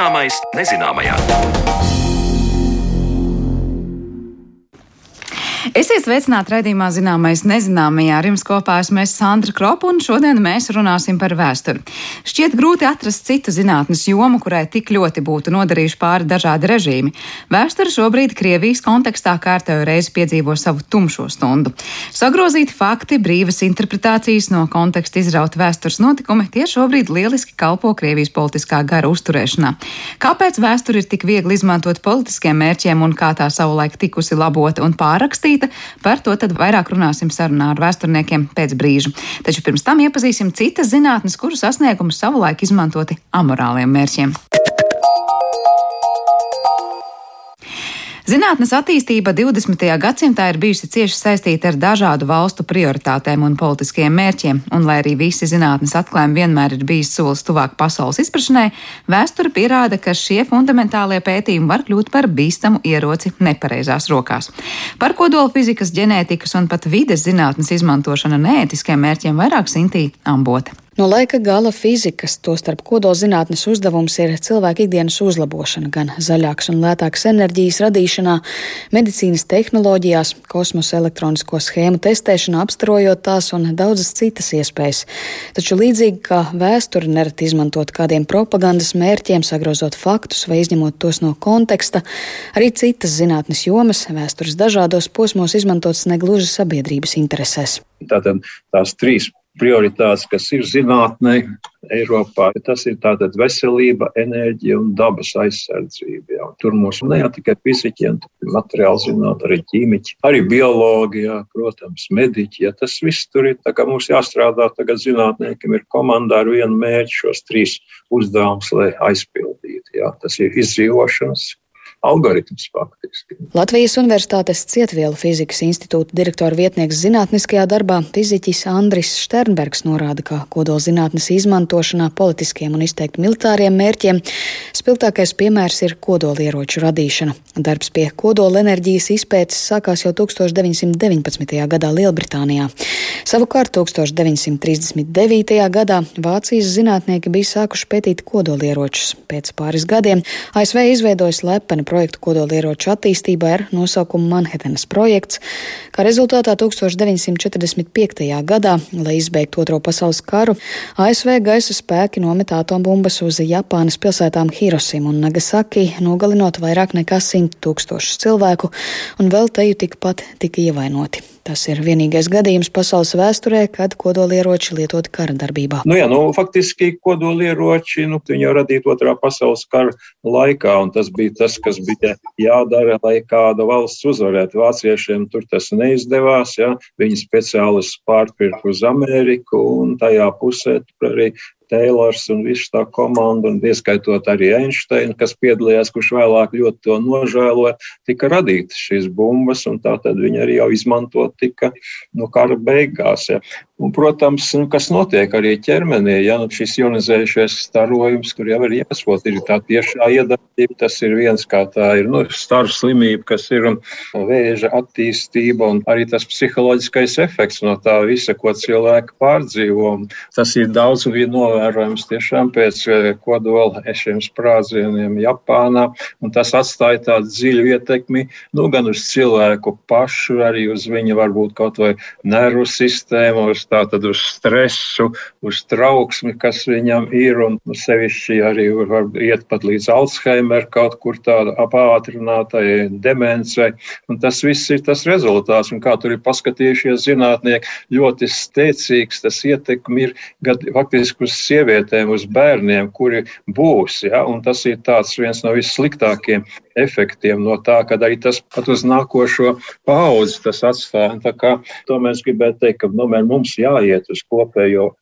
Zināmais nezināmajā. Esiet sveicināti raidījumā zināmais nezināmajā. Ar jums kopā esmu Sandra Kropa un šodien mēs runāsim par vēsturi. Šķiet grūti atrast citu zinātnes jomu, kurai tik ļoti būtu nodarījuši pāri dažādi režīmi. Vēsture šobrīd Krievijas kontekstā kārtējo reizi piedzīvo savu tumšo stundu. Sagrozīti fakti, brīvas interpretācijas no konteksta izrauti vēstures notikumi, tie šobrīd lieliski kalpo Krievijas politiskā gara uzturēšanā. Kāpēc vēsture ir tik viegli izmantot politiskiem mērķiem un kā tā savulaik tikusi labota un pārrakstīta? Par to tad vairāk runāsim sarunā ar vēsturniekiem pēc brīža. Taču pirms tam iepazīsim citas zinātnes, kuru sasniegumus savulaik izmantoti amorāliem mērķiem. Zinātnes attīstība 20. gadsimtā ir bijusi cieši saistīta ar dažādu valstu prioritātēm un politiskiem mērķiem, un lai arī visi zinātnes atklājumi vienmēr ir bijis solis tuvāk pasaules izprašanai, vēsture pierāda, ka šie fundamentālie pētījumi var kļūt par bīstamu ieroci nepareizās rokās. Par kodola fizikas, ģenētikas un pat vides zinātnes izmantošanu neētiskiem mērķiem vairāk Sintī Ambote. No laika gala fizikas, tostarp kodolzinātnes uzdevums ir cilvēka ikdienas uzlabošana, gan zaļāks un lētāks enerģijas radīšanā, medicīnas tehnoloģijās, kosmosa elektronisko schēmu testēšanā, apstarojot tās un daudzas citas iespējas. Taču līdzīgi kā vēsture nereti izmantot kādiem propagandas mērķiem, sagrozot faktus vai izņemot tos no konteksta, arī citas zinātnes jomas vēstures dažādos posmos izmantotas negluži sabiedrības interesēs. Tātad tās trīs prioritātes, kas ir zinātnē, Eiropā. Tas ir tātad veselība, enerģija un dabas aizsardzība. Jā. Tur mums ne tikai fiziķi, bet materiāli zināt, arī ķīmiķi, arī biologi, jā, protams, mediķi. Jā. Tas viss tur ir. Tā kā mums jāstrādā tagad zinātniekiem ir komandā ar vienu mērķi šos trīs uzdevumus, lai aizpildītu. Jā. Tas ir izdzīvošanas algoritms faktiski. Latvijas Universitātes Cietvielu fizikas institūta direktora vietnieks zinātniskajā darbā fiziķis Andris Šternbergs norāda, ka kodolzinātnes izmantošanā politiskiem un izteikti militāriem mērķiem spilgtākais piemērs ir kodolieroču radīšana. Darbs pie kodolenerģijas izpētes sākās jau 1919. gadā Lielbritānijā. Savukārt 1939. gadā Vācijas zinātnieki bija sākuši pētīt kodolieročus. Pēc pāris gadiem ASV izveidoja slepeni projektu kodolieroču attīstībai ar nosaukumu Manhetenas projekts, kā rezultātā 1945. gadā, lai izbeigtu Otro pasaules karu, ASV gaisa spēki nometa atombumbas uz Japānas pilsētām Hiroshima un Nagasaki, nogalinot vairāk nekā 100 tūkstošus cilvēku, un vēl teju tikpat tika ievainoti. Tas ir vienīgais gadījums pasaules vēsturē, kad kodolieroči lietoti kara darbībā. Nu, jā, nu, faktiski kodolieroči nu, jau radīti otrā pasaules kara laikā, un tas bija tas, kas bija jādara, lai kāda valsts uzvarētu. Vāciešiem tur tas neizdevās. Ja? Viņi speciālisti pārpirka uz Ameriku, un tajā pusē arī Teilors un viss tā komanda, un ieskaitot arī Einsteinu, kas piedalījās, kurš vēlāk ļoti to nožēloja, tika radītas šīs bumbas, un tā tad viņi arī jau izmantot tika no nu, kara beigās. Ja. Un, protams, nu, kas notiek arī ķermenī, ja nu, šis ionizējušais starojums, kur jau ir iespot, ir tā tiešā iedarbība, tas ir viens kā tā ir nu, staru slimība, kas ir vēža attīstība un arī tas psiholoģiskais efekts no tā visa, ko cilvēki pārdzīvo. Tas ir daudz novērtējums novērojams tiešām pēc eh, kodola šiem sprādzieniem Japānā, un tas atstāja tādu dziļu ietekmi nu, gan uz cilvēku pašu, arī uz viņa varbūt kaut vai nervu sistēmu, uz tātad uz stresu, uz trauksmi, kas viņam ir, un sevišķi arī var iet pat līdz Alzheimer kaut kur tāda apātrinātai demencei, un tas viss ir tas rezultāts, un kā tur ir paskatījušies zinātnieki, ļoti steicīgs tas ietekmi ir, faktiski uz sievietēm, uz bērniem, kuri būs. Ja? Un tas ir viens no vissliktākajiem efektiem no tā, ka arī tas pat uz nākošo paudzi tas atstāja. Tā kā to mēs gribētu teikt, ka nu, mums jāiet uz kopējo.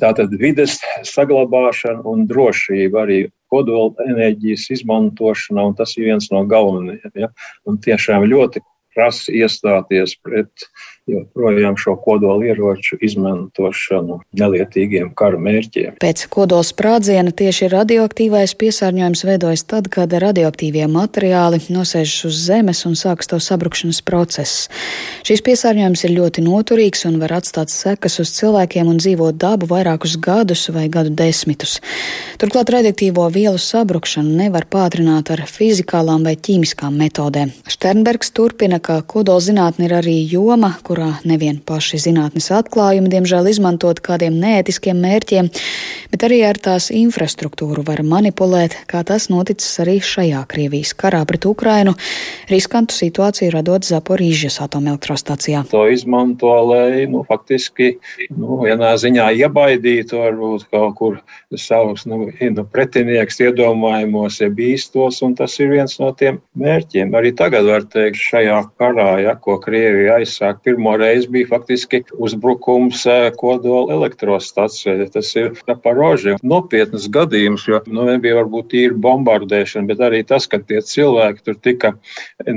Tātad vides saglabāšana un drošība arī kodola enerģijas izmantošana, un tas ir viens no galvenajiem. Ja? Un tiešām ļoti prasa iestāties pret joprojām šo kodolieroču izmantošanu nelietīgiem kara mērķiem. Pēc kodola sprādziena tieši radioaktīvais piesārņojums veidojas tad, kad radioaktīvie materiāli nosēžas uz zemes un sākas to sabrukšanas process. Šīs piesārņojums ir ļoti noturīgs un var atstāt sekas uz cilvēkiem un dzīvo dabu vairākus gadus vai gadu desmitus. Turklāt radioaktīvo vielu sabrukšanu nevar pātrināt ar fizikālām vai ķīmiskām metodēm. Šternbergs turpina, ka kodolzinātne ir arī joma, kurā nevien paši zinātnes atklājumi diemžēl izmantot kādiem neētiskiem mērķiem, bet arī ar tās infrastruktūru var manipulēt, kā tas noticis arī šajā Krievijas karā pret Ukrainu, riskantu situāciju radot Zaporīžas atomelektrostacijā. To izmanto, lai nu, faktiski nu, vienā ziņā iebaidītu varbūt kaut kur savus nu, nu, pretinieks iedomājumos, ja bīstos, un tas ir viens no tiem mērķiem. Arī tagad var teikt, šajā karā, ja, ko Krievija aizsāk, pirmo reizi bija faktiski uzbrukums eh, kodola elektrostacijai. Tas ir paroži nopietnas gadījums, jo nu, nebija varbūt tīri bombardēšana, bet arī tas, ka tie cilvēki tur tika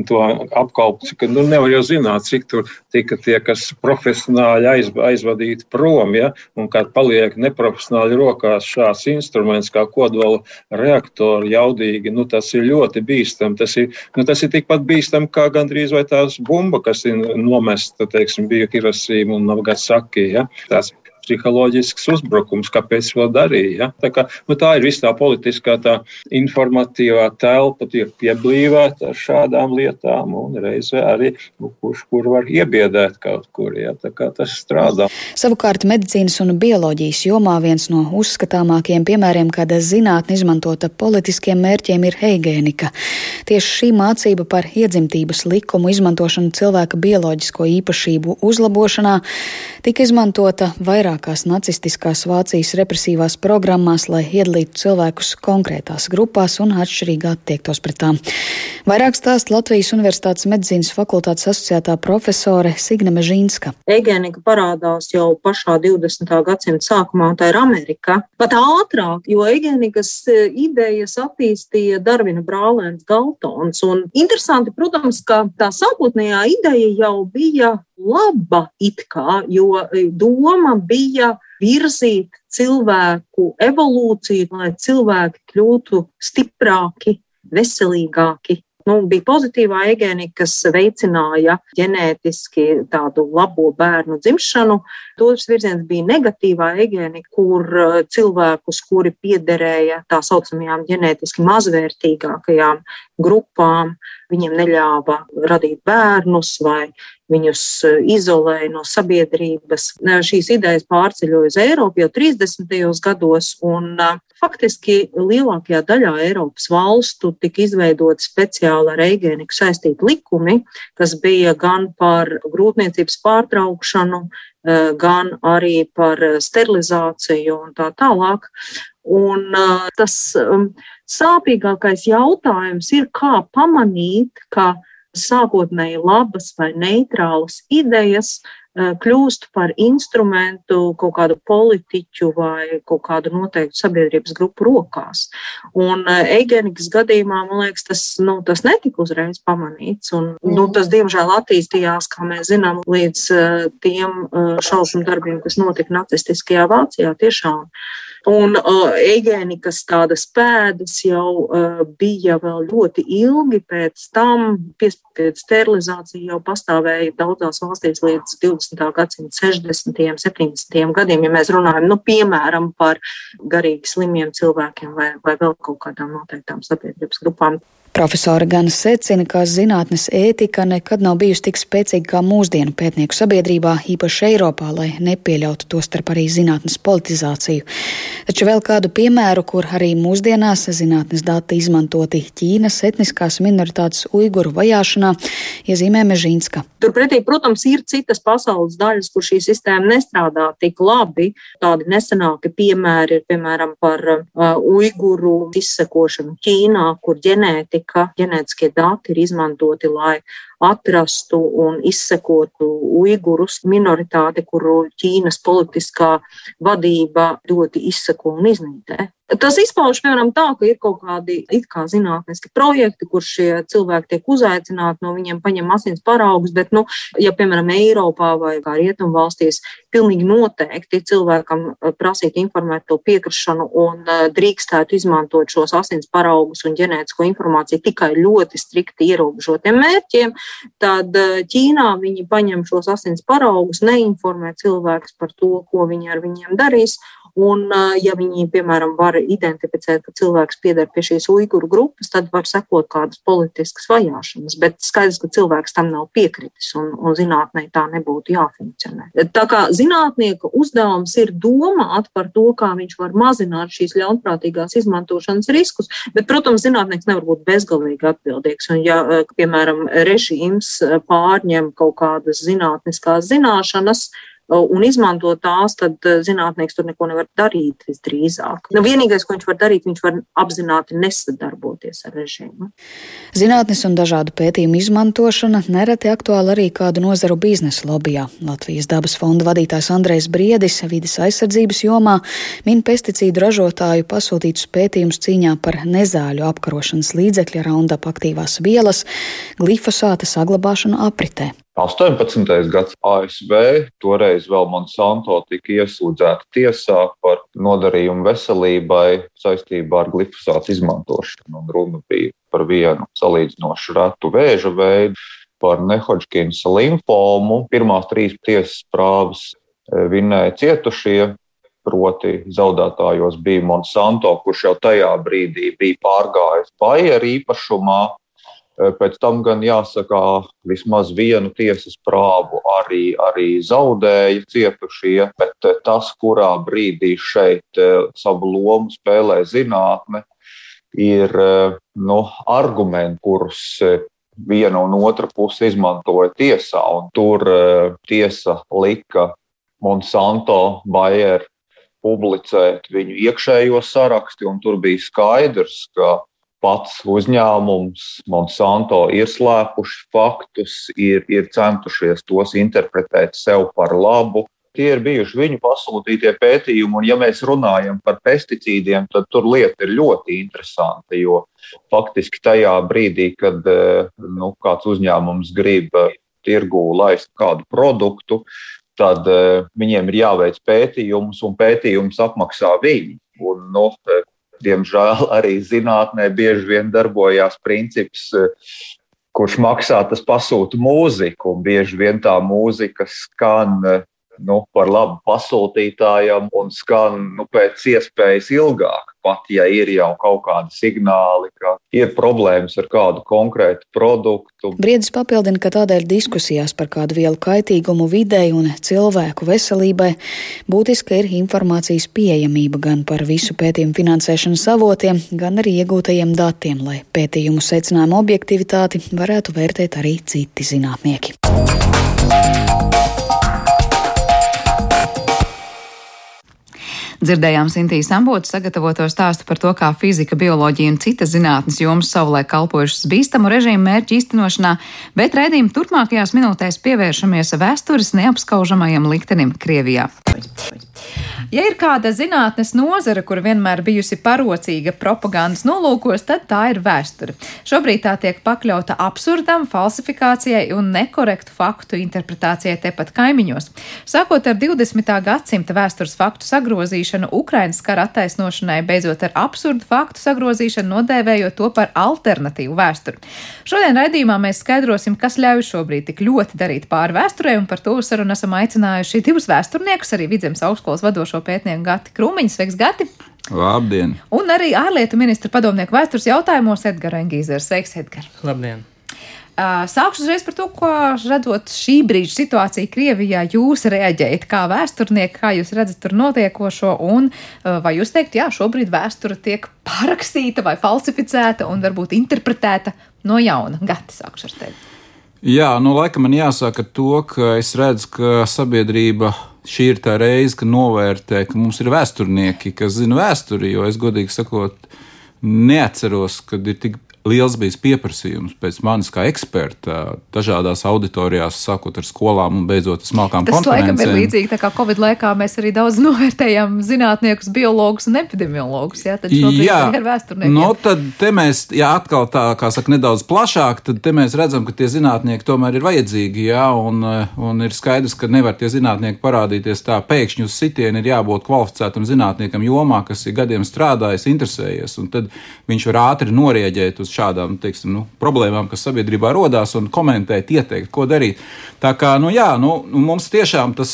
to apkalpots, ka nu, nevar jau zināt, cik tur tika tie, kas profesionāli aiz, aizvadīti prom, ja, un kad paliek neprofesionāli rokās šāds instruments kā kodola reaktori jaudīgi, nu, tas ir ļoti bīstami. Tas ir, nu, tas ir tikpat bīstami kā gandrīz vai tās bumba, kas ir nomesta, teiksim, bija Hirosīma un Nagasaki. Ja? Tās psiholoģisks uzbrukums, kāpēc to darīja. Ja? Tā, kā, nu, tā ir visa tā politiskā, tā informatīvā telpa, tiek pieblīvēta ar šādām lietām, un reizē arī nu, kurš kur var iebiedēt kaut kur. Ja? Tā kā tas strādā. Savukārt medicīnas un bioloģijas jomā viens no uzskatāmākajiem piemēriem, kad zinātne izmantota politiskiem mērķiem, ir heigēnika. Tieši šī mācība par iedzimtības likumu izmantošanu cilvēka bioloģisko īpašību uzlabošanā tika izmantota vairāk vairākās nacistiskās Vācijas represīvās programmās, lai iedalītu cilvēkus konkrētās grupās un atšķirīgi attiektos pret tām. Vairāk stāst Latvijas Universitātes medicīnas fakultātes asociētā profesore Signe Mežīnska. Egenika parādās jau pašā 20. gadsimta sākumā, un tā ir Amerika. Pat ātrāk, jo Egenikas e, idejas attīstīja Darvina brālēns Galtons. Un interesanti, protams, ka tā sākotnējā ideja jau bija laba, kā, jo e, doma bija virzīt cilvēku evolūciju, lai cilvēki kļūtu stiprāki, veselīgāki. Nu, bija pozitīvā egenika, kas veicināja ģenētiski tādu labo bērnu dzimšanu. Otrs virziens bija negatīvā egenika, kur e, cilvēkus, kuri piederēja tā saucamajām ģenētiski mazvērtīgākajām grupām, viņiem neļāva radīt bērnus vai viņus eh, izolēja no sabiedrības. Šīs idejas pārceļoja uz Eiropu jau 30. gados, un eh, faktiski lielākajā daļā Eiropas valstu tika izveidoti speciāli ar eigēniku saistīti likumi, kas bija gan par grūtniecības pārtraukšanu, eh, gan arī par sterilizāciju un tā tālāk. Un tas um, sāpīgākais jautājums ir, kā pamanīt, ka sākotnēji labas vai neitrālas idejas eh, kļūst par instrumentu kaut kādu politiķu vai kaut kādu noteiktu sabiedrības grupu rokās. Un eh, Eigenikas gadījumā, man liekas, tas, nu, tas netika uzreiz pamanīts. Un, nu, tas, diemžēl, attīstījās, kā mēs zinām, līdz eh, tiem šausmu darbiem, kas notika nacistiskajā Vācijā tiešām. Un uh, Eigēnikas tādas pēdas jau uh, bija vēl ļoti ilgi pēc tam. Piespiedu sterilizācija jau pastāvēja daudzās valstīs līdz 20. gadsimta 60. un 70. gadiem, ja mēs runājam, nu, piemēram, par garīgi slimiem cilvēkiem vai, vai vēl kaut kādām noteiktām sabiedrības grupām. Profesora gan secina, ka zinātnes ētika nekad nav bijusi tik spēcīga kā mūsdienu pētnieku sabiedrībā, īpaši Eiropā, lai nepieļautu to starp arī zinātnes politizāciju. Taču vēl kādu piemēru, kur arī mūsdienās zinātnes dati izmantoti Ķīnas etniskās minoritātes uiguru vajāšanā, iezīmē Mežīnska. Turpretī, protams, ir citas pasaules daļas, kur šī sistēma nestrādā tik labi. Tādi nesenāki piemēri ir piemēram par uh, uiguru izsekošanu Ķīnā, kur ģenētika ģenētiskie dati ir izmantoti, lai atrastu un izsekotu uigurus minoritāti, kuru Ķīnas politiskā vadība ļoti izseko un iznīdē. Tas izpaužas, piemēram, tā, ka ir kaut kādi it kā zinātniski projekti, kur šie cilvēki tiek uzaicināti, no viņiem paņem asins paraugus, bet, nu, ja, piemēram, Eiropā vai kā Rietumu valstīs, pilnīgi noteikti cilvēkam eh, prasīt informēt to piekrišanu un eh, drīkstētu izmantot šos asins paraugus un ģenētisko informāciju tikai ļoti strikti ierobežotiem mērķiem, tad eh, Ķīnā viņi paņem šos asins paraugus, neinformē cilvēkus par to, ko viņi ar viņiem darīs, Un, ja viņi, piemēram, var identificēt, ka cilvēks pieder pie šīs uiguru grupas, tad var sekot kādas politiskas vajāšanas. Bet skaidrs, ka cilvēks tam nav piekritis un, un zinātnē tā nebūtu jāfunkcionē. Tā kā zinātnieka uzdevums ir domāt par to, kā viņš var mazināt šīs ļaunprātīgās izmantošanas riskus, bet, protams, zinātnieks nevar būt bezgalīgi atbildīgs. Un, ja, piemēram, režīms pārņem kaut kādas zinātniskās zināšanas, un izmanto tās, tad eh, zinātnieks tur neko nevar darīt visdrīzāk. Nu, vienīgais, ko viņš var darīt, viņš var apzināti nesadarboties ar režīmu. Zinātnes un dažādu pētījumu izmantošana nereti aktuāli arī kādu nozaru biznesa lobbyā. Latvijas dabas fonda vadītājs Andrejs Briedis vidas aizsardzības jomā min pesticīdu ražotāju pasūtītus pētījumus cīņā par nezāļu apkarošanas līdzekļa raundap aktīvās vielas glifosāta saglabāšanu apritē. 18. gads ASV, toreiz vēl Monsanto tika iesūdzēta tiesā par nodarījumu veselībai saistībā ar glifosātu izmantošanu. Un runa bija par vienu salīdzinoši retu vēža veidu, par Nehodžkinsa limfomu. Pirmās trīs tiesas prāvas e, vinēja cietušie, proti zaudētājos bija Monsanto, kurš jau tajā brīdī bija pārgājis Bayer īpašumā, Eh, pēc tam gan jāsaka, vismaz vienu tiesas prāvu arī, arī zaudēja cietušie, bet eh, tas, kurā brīdī šeit eh, savu lomu spēlē zinātne, ir nu, argumenti, kurus viena un otra puse izmantoja tiesā. Tur tiesa lika Monsanto Bayer publicēt viņu iekšējo sarakstu, un tur bija skaidrs, ka pats uzņēmums, Monsanto, ir slēpuši faktus, ir, ir centušies tos interpretēt sev par labu. Tie ir bijuši viņu pasūtītie pētījumi, un, ja mēs runājam par pesticīdiem, tad tur lieta ir ļoti interesanta. Jo faktiski tajā brīdī, kad nu, kāds uzņēmums grib tirgū laist kādu produktu, tad viņiem ir jāveic pētījums, un pētījums apmaksā viņi. Un, nu, diemžēl arī zinātnē bieži vien darbojās princips, eh, kurš maksā, tas pasūta mūziku, un bieži vien tā mūzika skan eh, nu, par labu pasūtītājam un skan nu, pēc iespējas ilgāk. Pat ja ir jau kaut kādi signāli, ka ir problēmas ar kādu konkrētu produktu. Briedis papildina, ka tādēļ diskusijās par kādu vielu kaitīgumu videi un cilvēku veselībai būtiska ir informācijas pieejamība gan par visu pētījumu finansēšanas avotiem, gan arī iegūtajiem datiem, lai pētījumu secinājumu objektivitāti varētu vērtēt arī citi zinātnieki. Dzirdējām Sintīs Ambotas sagatavoto stāstu par to, kā fizika, bioloģija un citas zinātnes jomas savulaik kalpojušas bīstamu režīmu mērķu īstenošanā, bet raidījuma turpmākajās minūtēs pievēršamies vēstures neapskaužamajam liktenim Krievijā. Ja ir kāda zinātnes nozara, kur vienmēr bijusi parocīga propagandas nolūkos, tad tā ir vēsture. Šobrīd tā tiek pakļauta absurdam, falsifikācijai un nekorektu faktu interpretācijai tepat kaimiņos. Sākot ar 20. gadsimta vēstures faktu sagrozīšanu, Ukrainas kara attaisnošanai, beidzot ar absurdu faktu sagrozīšanu, nodēvējot to par alternatīvu vēsturi. Šodien raidījumā mēs skaidrosim, kas ļauj šobrīd tik ļoti darīt pāri vēsturē, un par to sarunu esam aicinājuši divus vēsturniekus, arī Vidzemes augstskolas vadošo bijušo pētnieku Gati Krūmiņu. Sveiks, Gati! Labdien! Un arī ārlietu ministra padomnieku vēstures jautājumos Edgars Engīzers. Sveiks, Edgars! Labdien! Sākšu uzreiz par to, ko redzot šī brīža situāciju Krievijā, jūs reaģējat kā vēsturnieki, kā jūs redzat tur notiekošo, un vai jūs teikt, jā, šobrīd vēsture tiek parakstīta vai falsificēta un varbūt interpretēta no jauna? Gati, sākšu ar tevi. Jā, nu laikam man jāsaka to, ka es redzu, ka sabiedrība šī ir tā reize, kad novērtē, ka mums ir vēsturnieki, kas zina vēsturi. Jo es godīgi sakot, neatceros, kad ir tik liels bijis pieprasījums pēc manis kā eksperta dažādās auditorijās, sākot ar skolām un beidzot smalkām Tas laikam ir līdzīgi, tā kā Covid laikā mēs arī daudz novērtējām zinātniekus, biologus un epidemiologus, jā, tad šobrīd Jā, ir vēsturnieki. nu, tad te mēs, jā, atkal tā, kā saka, nedaudz plašāk, tad te mēs redzam, ka tie zinātnieki tomēr ir vajadzīgi, jā, un, un ir skaidrs, ka nevar tie zinātnieki parādīties tā pēkšņi uz sitienu, ir jābūt kvalificētam zinātniekam jomā, kas ir gadiem strādājis, interesējies, un tad viņš var ātri norieģēt uz šādām teiksim, nu, problēmām, kas sabiedrībā rodās, un komentēt, ieteikt, ko darīt. Tā kā nu, jā, nu, mums tiešām tas.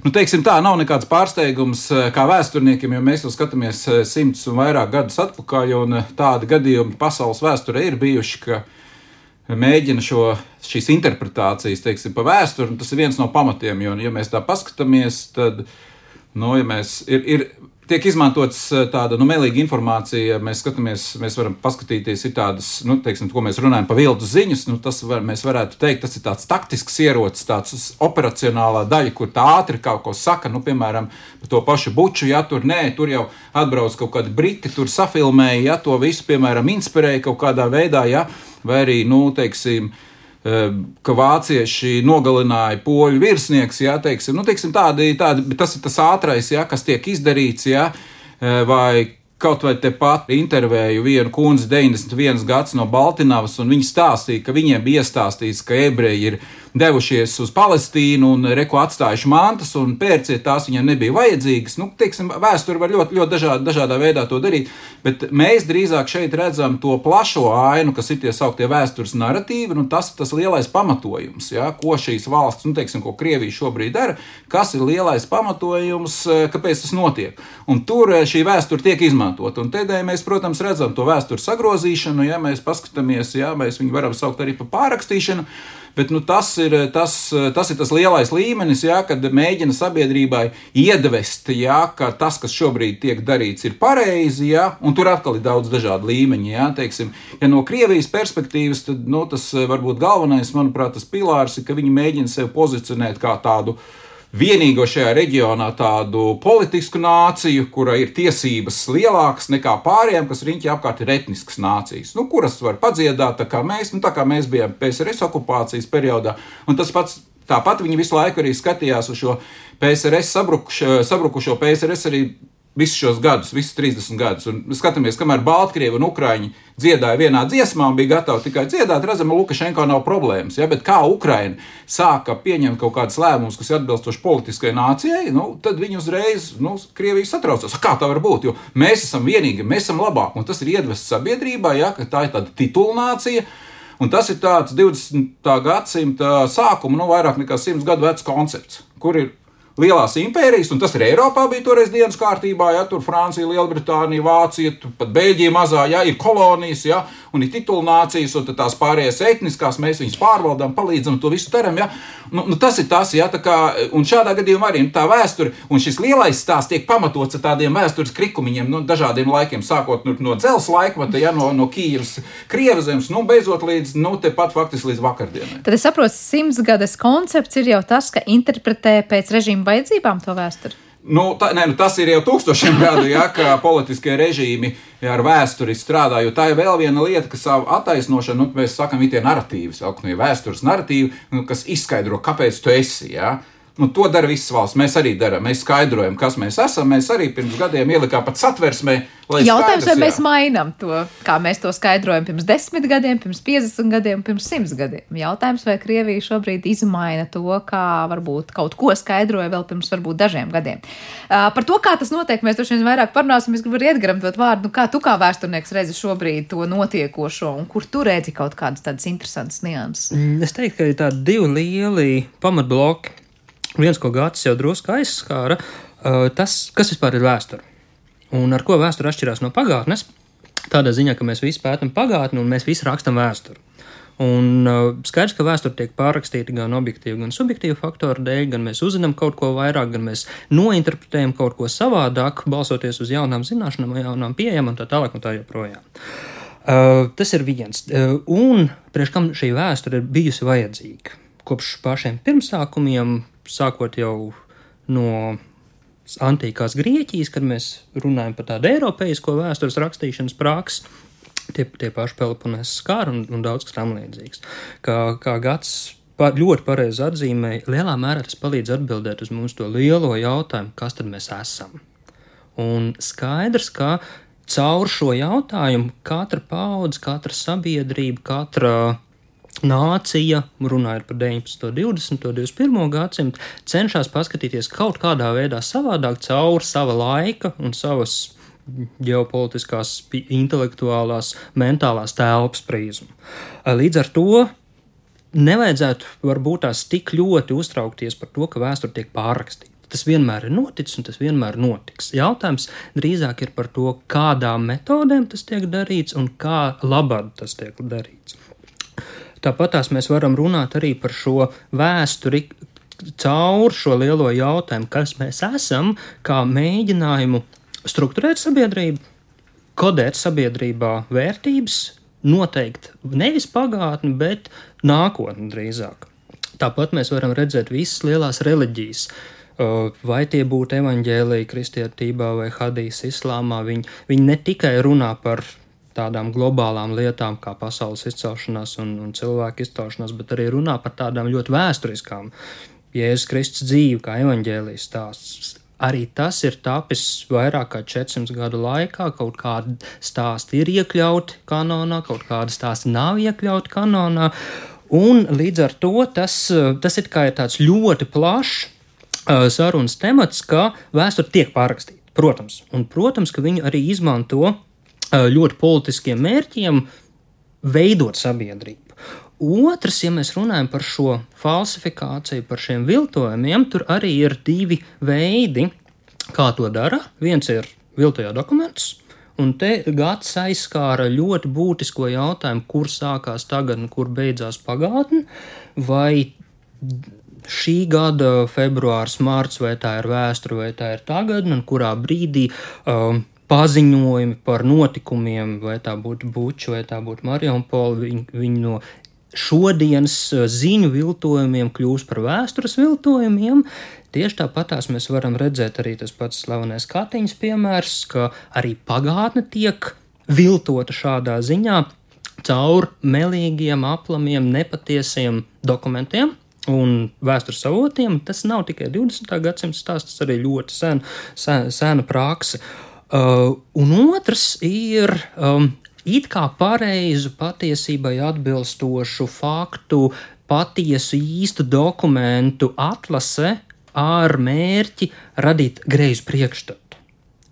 Nu, teiksim, tā nav nekāds pārsteigums kā vēsturniekiem, jo mēs jau skatāmies simtus un vairāk gadus atpakaļ, un tādi gadījumi pasaules vēsturē ir bijuši, ka mēģina šo, šīs interpretācijas, teiksim, pa vēsturi, un tas ir viens no pamatiem, jo, ja mēs tā paskatāmies, tad, nu, ja mēs ir, ir tiek izmantots tāda nu, melīga informācija. Mēs skatāmies, mēs varam paskatīties, ir tādas, nu, teiksim, ko mēs runājam par viltu ziņas. Nu, tas var, mēs varētu teikt, tas ir tāds taktisks ierocis, tāds operacionālā daļa, kur tā ātri kaut ko saka. Nu, piemēram, par to pašu buču, ja tur nē, tur jau atbrauc kaut kādi briti, tur safilmēja, ja to visu, piemēram, inspirēja kaut kādā veidā, ja, vai arī, nu, teiksim, ka vācieši nogalināja poļu virsnieks, jā, teiksim, nu, teiksim, tādi, tādi, tas ir tas ātrais, jā, kas tiek izdarīts, jā, vai kaut vai tepat intervēju vienu kundzi 91 gads no Baltiņavas, un viņa stāstīja, ka viņiem bija iestāstīts, ka ebreji ir devušies uz Palestīnu un reko atstājuši mantas, un pērciet tās viņiem nebija vajadzīgas. Nu, teiksim, vēsture var ļoti, ļoti dažādi, dažādā veidā to darīt, bet mēs drīzāk šeit redzam to plašo ainu, kas ir tie sauktie vēstures narratīvi, un tas ir tas lielais pamatojums, ja, ko šīs valsts, nu, teiksim, ko Krievija šobrīd dara, kas ir lielais pamatojums, kāpēc tas notiek. Un tur šī vēsture tiek izmantota. Un tādēļ mēs, protams, redzam to vēstures sagrozīšanu, ja mēs paskatāmies, ja mēs viņu varam saukt arī par pārrakstīšanu. Bet nu, tas, ir, tas, tas ir tas lielais līmenis, jā, kad mēģina sabiedrībai iedvest, jā, ka tas, kas šobrīd tiek darīts, ir pareizi. Jā, un tur atkal ir daudz dažādu līmeņu. Jā, teiksim, ja no Krievijas perspektīvas, tad nu, tas varbūt galvenais, manuprāt, tas pilārs ir, ka viņi mēģina sevi pozicionēt kā tādu vienīgo šajā reģionā tādu politisku nāciju, kura ir tiesības lielākas nekā pārējiem, kas riņķi apkārt ir etniskas nācijas, nu, kuras var padziedāt, tā kā mēs, nu, tā kā mēs bijām PSRS okupācijas periodā. Un tas pats Tāpat viņi visu laiku arī skatījās uz šo PSRS sabrukušo, sabrukušo PSRS arī visus šos gadus, visus 30 gadus. Un skatāmies, kamēr Baltkrievi un Ukrāņi dziedāja vienā dziesmā un bija gatavi tikai dziedāt, redzam, ka Lukašenko nav problēmas. Ja? Bet kā Ukraina sāka pieņemt kaut kādus lēmumus, kas ir atbilstoši politiskai nācijai, nu, tad viņi uzreiz, nu, Krievija satraucās. Kā tā var būt? Jo mēs esam vienīgi, mēs esam labāki, un tas ir iedvests sabiedrībā, ja? ka tā ir tāda titulnācija. Un tas ir tāds 20. gadsimta sākuma, nu, vairāk nekā 100 gadu vecs koncepts, kur ir lielās impērijas, un tas arī Eiropā bija toreiz dienas kārtībā, ja tur Francija, Lielbritānija, Vācija, pat Beļģija mazā, ja ir kolonijas, ja, un ir titulnācijas, un tās pārējās etniskās, mēs viņus pārvaldām, palīdzam, to visu darām. Ja. Nu, nu, tas ir tas, ja, tā kā, un šādā gadījumā arī nu, tā vēsture, un šis lielais stāsts tiek pamatots ar tādiem vēstures krikumiņiem, nu, dažādiem laikiem, sākot nu, no dzelzs laikmeta, ja, no, no Kīivas, Krievzemes, nu, beidzot līdz, nu, tepat faktiski līdz vakardienai. Tad es saprotu, simtsgades koncepts ir jau tas, ka interpretē pēc režīma vajadzībām to vēsturi. Nu, tā, ne, nu, tas ir jau tūkstošiem gadu, ja, ka politiskie režīmi ar vēsturi strādā. Jo tā ir vēl viena lieta, kas savu attaisnošanu, nu, mēs sakām, ir tie narratīvi, saucamie vēstures narratīvi, nu, kas izskaidro, kāpēc tu esi. Ja. Nu, to dara visas valsts. Mēs arī darām. Mēs skaidrojam, kas mēs esam. Mēs arī pirms gadiem ielikām pat satversmē. Jautājums, vai jā. mēs mainām to, kā mēs to skaidrojam pirms desmit gadiem, pirms 50 gadiem, pirms 100 gadiem. Jautājums, vai Krievija šobrīd izmaina to, kā varbūt kaut ko skaidroja vēl pirms varbūt dažiem gadiem. Uh, par to, kā tas notiek, mēs droši vien vairāk parunāsim. Es gribu arī Edgaram dot vārdu, nu, kā tu kā vēsturnieks redzi šobrīd to notiekošo un kur tu redzi kaut kādas tādas interesantas nianses. Mm, es teiktu, ka ir tādi divi lieli pamatbloki viens, ko Gācis jau drusku aizskāra, tas, kas vispār ir vēsture un ar ko vēsture atšķirās no pagātnes. Tādā ziņā, ka mēs visi pētām pagātni un mēs visi rakstam vēsturi. Un uh, skaidrs, ka vēsture tiek pārrakstīta gan objektīvu, gan subjektīvu faktoru dēļ, gan mēs uzzinām kaut ko vairāk, gan mēs nointerpretējam kaut ko savādāk, balsoties uz jaunām zināšanām, jaunām pieejām un tā tālāk un tā joprojām. Uh, tas ir viens. Uh, un priekš kam šī vēsture ir bijusi vajadzīga? Kopš pašiem pirmsākumiem sākot jau no antīkās Grieķijas, kad mēs runājam par tādu eiropeisko vēstures rakstīšanas praksi. tie, tie paši Peloponēs skāri un, un daudz kas tam līdzīgs. Kā, kā gads pa, ļoti pareizi atzīmēja, lielā mērā tas palīdz atbildēt uz mums to lielo jautājumu, kas tad mēs esam. Un skaidrs, ka caur šo jautājumu katra paudze, katra sabiedrība, katra nācija, runājot par 19, 20, 21 gadsimtu, cenšas paskatīties kaut kādā veidā savādāk caur sava laika un savas ģeopolitiskās, intelektuālās, mentālās telpas prizmu. Līdz ar to nevajadzētu varbūt tās tik ļoti uztraukties par to, ka vēsture tiek pārrakstīta. Tas vienmēr ir noticis un tas vienmēr notiks. Jautājums drīzāk ir par to, kādām metodēm tas tiek darīts un kā labāk tas tiek darīts. Tāpat mēs varam runāt arī par šo vēsturi caur šo lielo jautājumu, kas mēs esam, kā mēģinājumu strukturēt sabiedrību, kodēt sabiedrībā vērtības, noteikt nevis pagātni, bet nākotni drīzāk. Tāpat mēs varam redzēt visas lielās reliģijas. Vai tie būtu evaņģēlīji, kristietībā vai hadijas islāmā, viņi, viņi ne tikai runā par tādām globālām lietām kā pasaules izcelšanās un, un cilvēku izcelšanās, bet arī runā par tādām ļoti vēsturiskām. Jēzus Kristus dzīve, kā evaņģēlijas stāsts, Arī tas ir tapis vairāk kā 400 gadu laikā. Kaut kādi stāsti ir iekļauti kanonā, kaut kādi stāsti nav iekļauti kanonā. Un līdz ar to tas, tas ir tāds ļoti plašs uh, sarunas temats, ka vēsture tiek pārrakstīta. Protams, un, protams, ka viņu arī izmanto ļoti politiskiem mērķiem, veidot sabiedrību. Otrs, ja mēs runājam par šo falsifikāciju, par šiem viltojumiem, tur arī ir divi veidi, kā to dara. Viens ir viltojot dokumentus, un te gads aizskāra ļoti būtisko jautājumu, kur sākās tagad un kur beidzās pagātne, vai šī gada februārs, mārts, vai tā ir vēsture, vai tā ir tagadne, un kurā brīdī um, paziņojumi par notikumiem, vai tā būtu Buča, vai tā būtu Marijampole, viņi, viņi no šodienas eh, ziņu viltojumiem kļūst par vēstures viltojumiem. Tieši tāpatās mēs varam redzēt arī tas pats slavenais Katiņas piemērs, ka arī pagātne tiek viltota šādā ziņā caur melīgiem, aplamiem, nepatiesiem dokumentiem, un vēstures avotiem. Tas nav tikai 20. gadsimta stāsts, tas arī ļoti sen, sen, sena praksa. Uh, un otrs ir um, it kā pareizu, patiesībai atbilstošu faktu, patiesu īstu dokumentu atlase ar mērķi radīt greizu priekšstatu.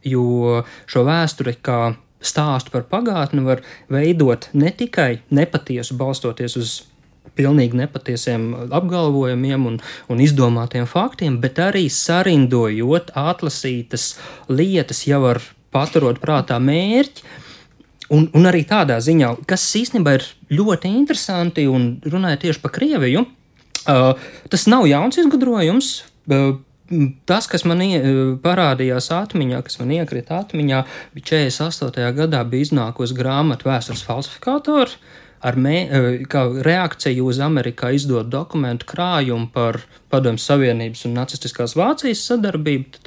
Jo šo vēsturi kā stāstu par pagātni var veidot ne tikai nepatiesu, balstoties uz pilnīgi nepatiesiem apgalvojumiem un, un izdomātiem faktiem, bet arī sarindojot atlasītas lietas jau ar paturot prātā mērķi, Un, un arī tādā ziņā, kas īstenībā ir ļoti interesanti, un runājot tieši par Krieviju, uh, tas nav jauns izgudrojums. Uh, Tas, kas man ie, parādījās atmiņā, kas man iekrita atmiņā, bija 48. gadā, bija iznākusi grāmata Vēstures falsifikātori, ar mē, kā reakciju uz Amerikā izdot dokumentu krājumu par Padomju Savienības un Nacistiskās Vācijas sadarbību.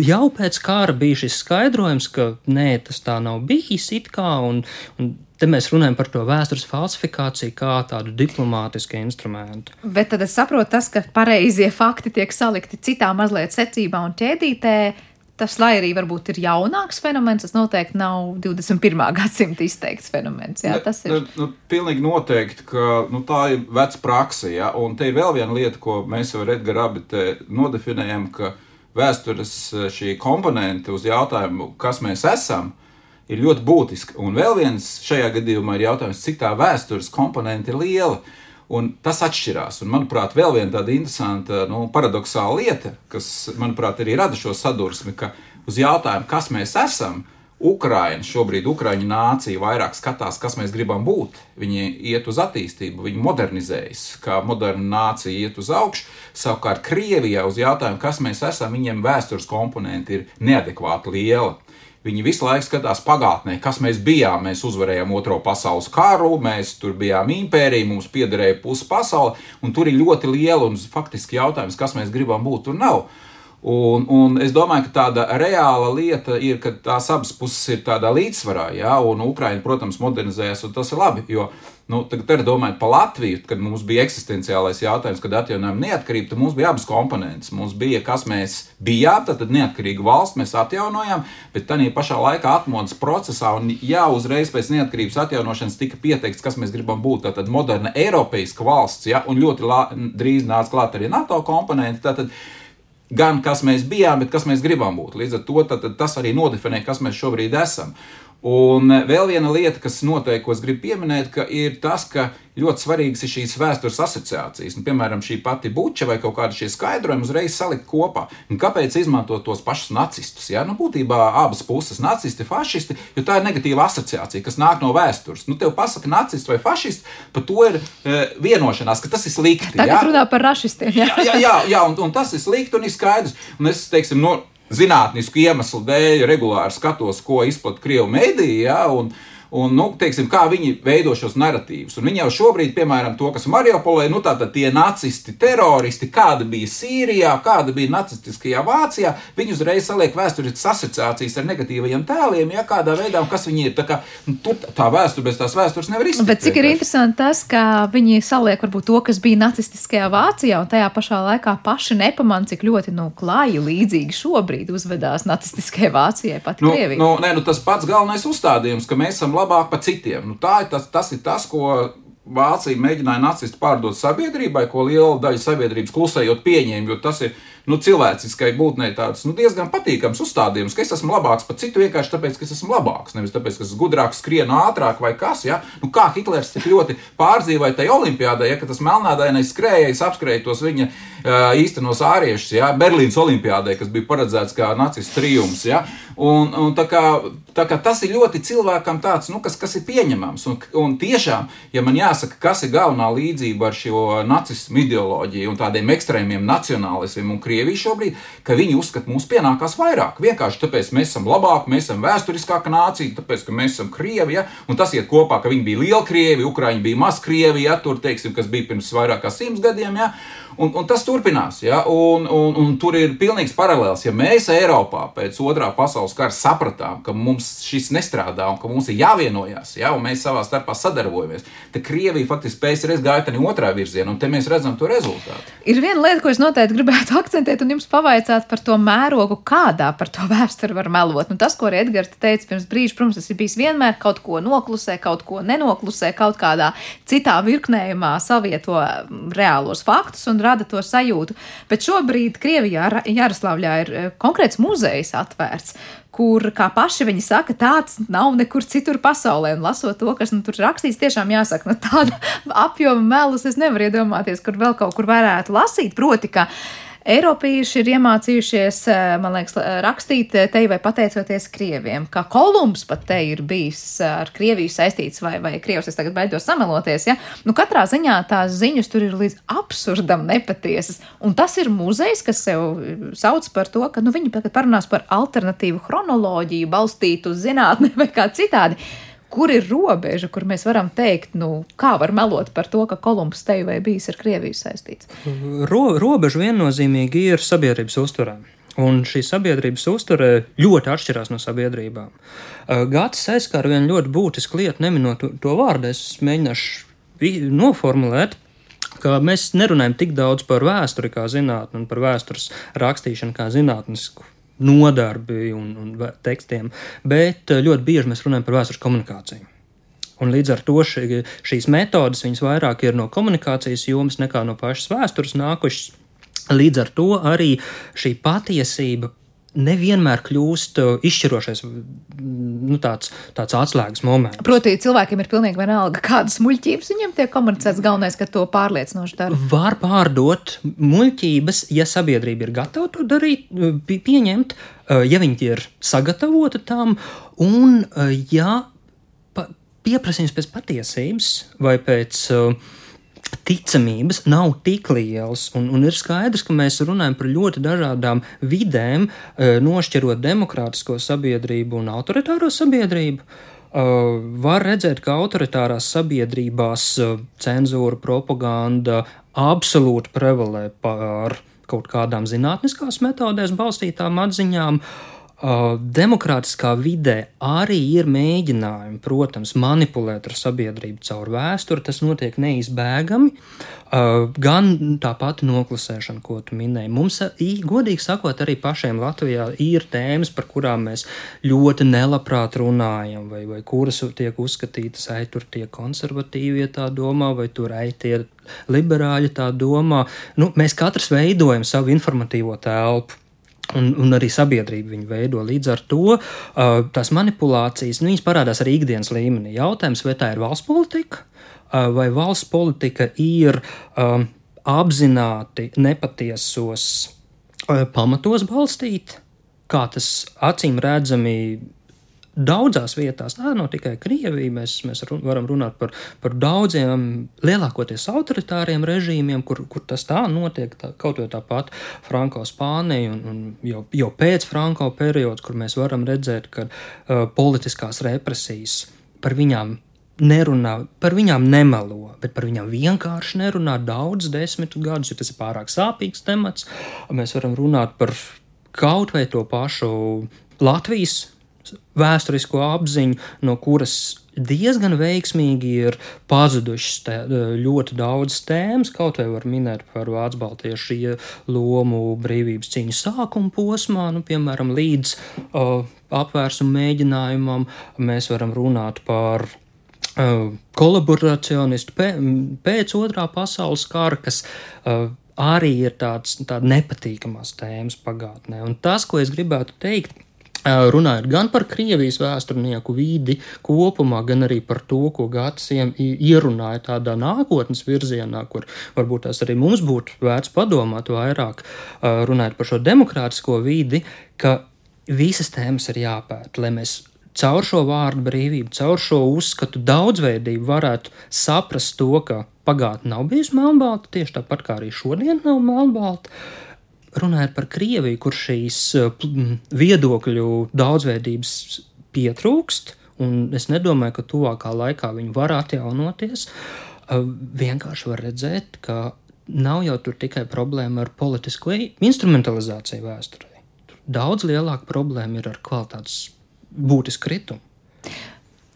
Jau pēc kara bija šis skaidrojums, ka nē, tas tā nav bijis it kā, un, un te mēs runājam par to vēstures falsifikāciju kā tādu diplomātisku instrumentu. Bet tad es saprotu, tas, ka pareizie fakti tiek salikti citā mazliet secībā un ķēdītē. Tas, lai arī varbūt ir jaunāks fenomens, tas noteikti nav 21. gadsimta izteikts fenomens. Jā, tas ir. Nu, nu, pilnīgi noteikti, ka nu, tā ir veca praksa. Ja? Un te ir vēl viena lieta, ko mēs jau ar Edgars abi nodefinējam, ka vēstures eh, šī komponente uz jautājumu, kas mēs esam, ir ļoti būtiska. Un vēl viens šajā gadījumā ir jautājums, cik tā vēstures komponente ir liela. Un tas atšķirās. Un, manuprāt, vēl viena tāda interesanta, nu, paradoxāla lieta, kas, manuprāt, arī rada šo sadursmi, ka uz jautājumu, kas mēs esam, Ukraiņa šobrīd, Ukrāņu nācija vairāk skatās, kas mēs gribam būt. Viņi iet uz attīstību, viņi modernizējas, kā moderna nācija iet uz augšu. Savukārt Krievijā uz jautājumu, kas mēs esam, viņiem vēstures komponenti ir neadekvāti liela. Viņi visu laiku skatās pagātnē, kas mēs bijām. Mēs uzvarējām Otro pasaules karu, mēs tur bijām impērija, mums piederēja pusi pasaule, un tur ir ļoti liela un faktiski jautājums, kas mēs gribam būt, tur nav. Un, un es domāju, ka tāda reāla lieta ir, ka tās abas puses ir tādā līdzsvarā, ja, un Ukraina, protams, modernizējas, un tas ir labi. Jo, nu, tagad, domājot par Latviju, kad mums bija eksistenciālais jautājums, kad atjaunojām neatkarību, tad mums bija abas komponentes. Mums bija, kas mēs bijām, tad neatkarīga valsts, mēs atjaunojām, bet tā pašā laikā atmodas procesā, un jā, uzreiz pēc neatkarības atjaunošanas tika pieteikts, kas mēs gribam būt. Tātad moderna Eiropeiska valsts, ja, un ļoti lā, drīz nāca klāt arī NATO komponenti. Tātad, gan kas mēs bijām, bet kas mēs gribam būt. Līdz ar to tad, tad tas arī nodefinē, kas mēs šobrīd esam. Un vēl viena lieta, kas noteikti, ko es gribu pieminēt, ir tas, ka ļoti svarīgas ir šīs vēstures asociācijas. Nu, piemēram, šī pati buča vai kaut kāda šie skaidrojumi uzreiz salikt kopā. Un kāpēc izmantot tos pašus nacistus? Ja? Nu, būtībā abas puses - nacisti, fašisti, jo tā ir negatīva asociācija, kas nāk no vēstures. Nu, tev pasaka, nacists vai fašists, par to ir e, vienošanās, ka tas ir slikti. Tagad ja? runā par rašistiem. Jā, jā, jā, jā, jā un, un tas ir slikti un ir skaidrs. Un es, teiksim, no, zinātnisku iemeslu dēļ regulāri skatos, ko izplatīja Krievijas mēdīja. Ja, un, nu, teiksim, kā viņi veido šos narratīvus. Un viņi jau šobrīd, piemēram, to, kas Mariupolē, nu, tātad tie nacisti, teroristi, kāda bija Sīrijā, kāda bija nacistiskajā Vācijā, viņi uzreiz saliek vēsturiskas asociācijas ar negatīvajiem tēliem, ja kādā veidā, un kas viņi ir. Tā, kā, nu, tur tā vēsture bez tās vēstures nevar izdarīt. Bet cik ir interesanti tas, ka viņi saliek varbūt to, kas bija nacistiskajā Vācijā, un tajā pašā laikā paši nepamanā, cik ļoti nu, klāji līdzīgi šobrīd uzvedās nacistiskajai Vācijai pat nu, Krievijai. Nu, nē, nu, tas pats galvenais uzstādījums, ka mēs esam labāk par citiem. Nu, tā ir tas, tas ir tas, ko Vācija mēģināja nacisti pārdot sabiedrībai, ko liela daļa sabiedrības klusējot pieņēma, jo tas ir nu, cilvēciskai būtnei tāds nu, diezgan patīkams uzstādījums, ka es esmu labāks par citu vienkārši tāpēc, ka es esmu labāks. Nevis tāpēc, ka es esmu gudrāks, skrienu ātrāk vai kas. Ja? Nu, kā Hitlers tik ļoti pārdzīvoja tajā olimpiādē, ja tas melnādainais skrējējs apskrēja tos viņa īstenos āriešus, ja? Berlīnas olimpiādē, kas bija paredzēts kā nacistu trijums. Ja? Un, un tā kā, tā kā tas ir ļoti cilvēkam tāds, nu, kas, kas ir pieņemams. Un, un tiešām, ja man jāsaka, kas ir galvenā līdzība ar šo nacismu ideoloģiju un tādiem ekstrēmiem nacionālismiem un Krieviju šobrīd, ka viņi uzskata, mums pienākās vairāk. Vienkārši tāpēc mēs esam labāki, mēs esam vēsturiskāka nācija, tāpēc, ka mēs esam Krievija. Un tas iet kopā, ka viņi bija liela Krievija, Ukraiņi bija maz Krievija, tur, teiksim, kas bija pirms vairāk kā simts gadiem. Ja? Un, un tas turpinās, ja? un, un, un tur ir pilnīgs paralēls. Ja mēs Eiropā pēc otrā pasaules kara sapratām, ka mums šis nestrādā un ka mums ir jāvienojas, ja? un mēs savā starpā sadarbojamies, tad Krievija faktiski spējas reiz gāja tādā otrā virzienā, un te mēs redzam to rezultātu. Ir viena lieta, ko es noteikti gribētu akcentēt, un jums pavaicāt par to mērogu, kādā par to vēsturi var melot. Nu, tas, ko arī Edgars teica pirms brīža, protams, tas ir bijis vienmēr kaut ko noklusē, kaut ko nenoklusē, kaut kādā citā virknējumā savieto reālos faktus un rada to sajūtu. Bet šobrīd Krievijā, Jaroslavļā, ir eh, konkrēts muzejs atvērts, kur, kā paši viņi saka, tāds nav nekur citur pasaulē. Un lasot to, kas nu, tur rakstīts, tiešām jāsaka, nu, tāda apjoma melus es nevaru iedomāties, kur vēl kaut kur varētu lasīt. Proti, ka Eiropieši ir iemācījušies, eh, man liekas, rakstīt eh, te vai pateicoties krieviem, kā Kolumbs pat te ir bijis eh, ar Krieviju saistīts, vai, vai Krievs es tagad baidos sameloties, ja? Nu, katrā ziņā tās ziņas tur ir līdz absurdam nepatiesas, un tas ir muzejs, kas sev sauc par to, ka, nu, viņi tagad parunās par alternatīvu chronoloģiju, balstītu uz zinātni vai kā citādi kur ir robeža, kur mēs varam teikt, nu, kā var melot par to, ka Kolumbs te vai bijis ar Krieviju saistīts? Ro, robeža viennozīmīgi ir sabiedrības uzturē. Un šī sabiedrības uztvere ļoti atšķirās no sabiedrībām. Gatis aizskāra vienu ļoti būtisku lietu, neminot to vārdu, es mēģināšu noformulēt, ka mēs nerunājam tik daudz par vēsturi kā zinātni un par vēstures rakstīšanu kā zinātnisku nodarbi un, un tekstiem, bet eh, ļoti bieži mēs runājam par vēstures komunikāciju. Un līdz ar to ši, šīs metodes vairāk ir no komunikācijas jomas nekā no pašas vēstures nākušas. Līdz ar to arī šī patiesība nevienmēr kļūst uh, izšķirošais nu, tāds, tāds atslēgas moments. Proti, cilvēkiem ir pilnīgi vienalga, kādas muļķības viņiem tiek komunicēts. Galvenais, ka to pārliecinoši dara. Var pārdot muļķības, ja sabiedrība ir gatava to darīt, uh, pieņemt, uh, ja viņi ir sagatavoti tam, un ja pieprasījums pēc patiesības vai pēc uh, ticamības nav tik liels. Un, un ir skaidrs, ka mēs runājam par ļoti dažādām vidēm, eh, nošķirot demokrātisko sabiedrību un autoritāro sabiedrību. Uh, var redzēt, ka autoritārās sabiedrībās uh, cenzūra, propaganda absolūti prevalē pār kaut kādām zinātniskās metodēs balstītām atziņām. Uh, Demokrātiskā vidē arī ir mēģinājumi, protams, manipulēt ar sabiedrību caur vēsturi. Tas notiek neizbēgami. Gan tā pati noklusēšana, ko tu minēji. Mums, godīgi sakot, arī pašiem Latvijā ir tēmas, par kurām mēs ļoti nelabprāt runājam, vai, vai kuras tiek uzskatītas, ai, tur tie konservatīvie tā domā, vai tur ai, tie liberāļi tā domā. Nu, mēs katrs veidojam savu informatīvo telpu. Un, un arī sabiedrība viņu veido. Līdz ar to uh, tās manipulācijas nu, parādās arī ikdienas līmenī. Jautājums, vai tā ir valsts politika, uh, vai valsts politika ir um, apzināti nepatiesos uh, pamatos balstīta, kā tas acīm redzami daudzās vietās, tā nav tikai Krievija. Mēs, mēs varam runāt par, par daudziem lielākoties autoritāriem režīmiem, kur, kur tas tā notiek. Tā, kaut jau tāpat Franko Spānija un, un jau, jau pēc Franko periods, kur mēs varam redzēt, ka uh, politiskās represijas par viņām nerunā, par viņām nemelo, bet par viņām vienkārši nerunā daudz desmit gadus, jo tas ir pārāk sāpīgs temats. Mēs varam runāt par kaut vai to pašu Latvijas vēsturisko apziņu, no kuras diezgan veiksmīgi ir pazudušas te, ļoti daudz tēmas, kaut vai var minēt par Vācu Baltiešu lomu brīvības cīņas sākuma posmā, nu, piemēram, līdz uh, apvērsumu mēģinājumam mēs varam runāt par uh, kolaboracionistu pē, pēc otrā pasaules kara, kas uh, arī ir tāds, tāda nepatīkamās tēmas pagātnē. Un tas, ko es gribētu teikt, runājot gan par Krievijas vēsturnieku vidi kopumā, gan arī par to, ko Gatsiem ierunāja tādā nākotnes virzienā, kur varbūt tās arī mums būtu vērts padomāt vairāk, runājot par šo demokrātisko vidi, ka visas tēmas ir jāpēta, lai mēs caur šo vārdu brīvību, caur šo uzskatu daudzveidību varētu saprast to, ka pagātne nav bijusi melnbalta, tieši tāpat kā arī šodien nav melnbalta runājot par Krieviju, kur šīs eh, viedokļu daudzveidības pietrūkst, un es nedomāju, ka tuvākā laikā viņi var atjaunoties, eh, vienkārši var redzēt, ka nav jau tur tikai problēma ar politisko instrumentalizāciju vēsturē. Daudz lielāka problēma ir ar kvalitātes būtisku kritumu.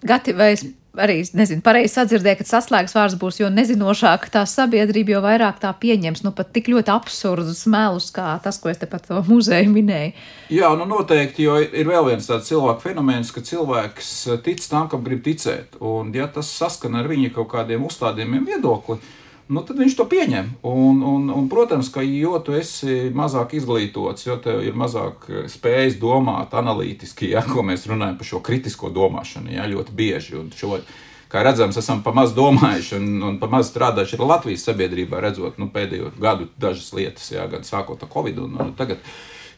Gati, vai es arī nezinu, pareizi sadzirdēju, ka saslēgas vārds būs, jo nezinošāk tā sabiedrība, jo vairāk tā pieņems. Nu, pat tik ļoti absurdus melus, kā tas, ko es te par to muzeju minēju. Jā, nu noteikti, jo ir vēl viens tāds cilvēku fenomens, ka cilvēks tic tam, kam grib ticēt. Un, ja tas saskana ar viņa kaut kādiem uzstādījumiem viedokli, nu, tad viņš to pieņem. Un, un, un, protams, ka jo tu esi mazāk izglītots, jo tev ir mazāk spējas domāt analītiski, ja, ko mēs runājam par šo kritisko domāšanu, ja, ļoti bieži. Un šo, kā redzams, esam pa maz domājuši un, un pa maz strādājuši ar Latvijas sabiedrībā, redzot nu, pēdējo gadu dažas lietas, ja, gan sākot ar Covid un, un tagad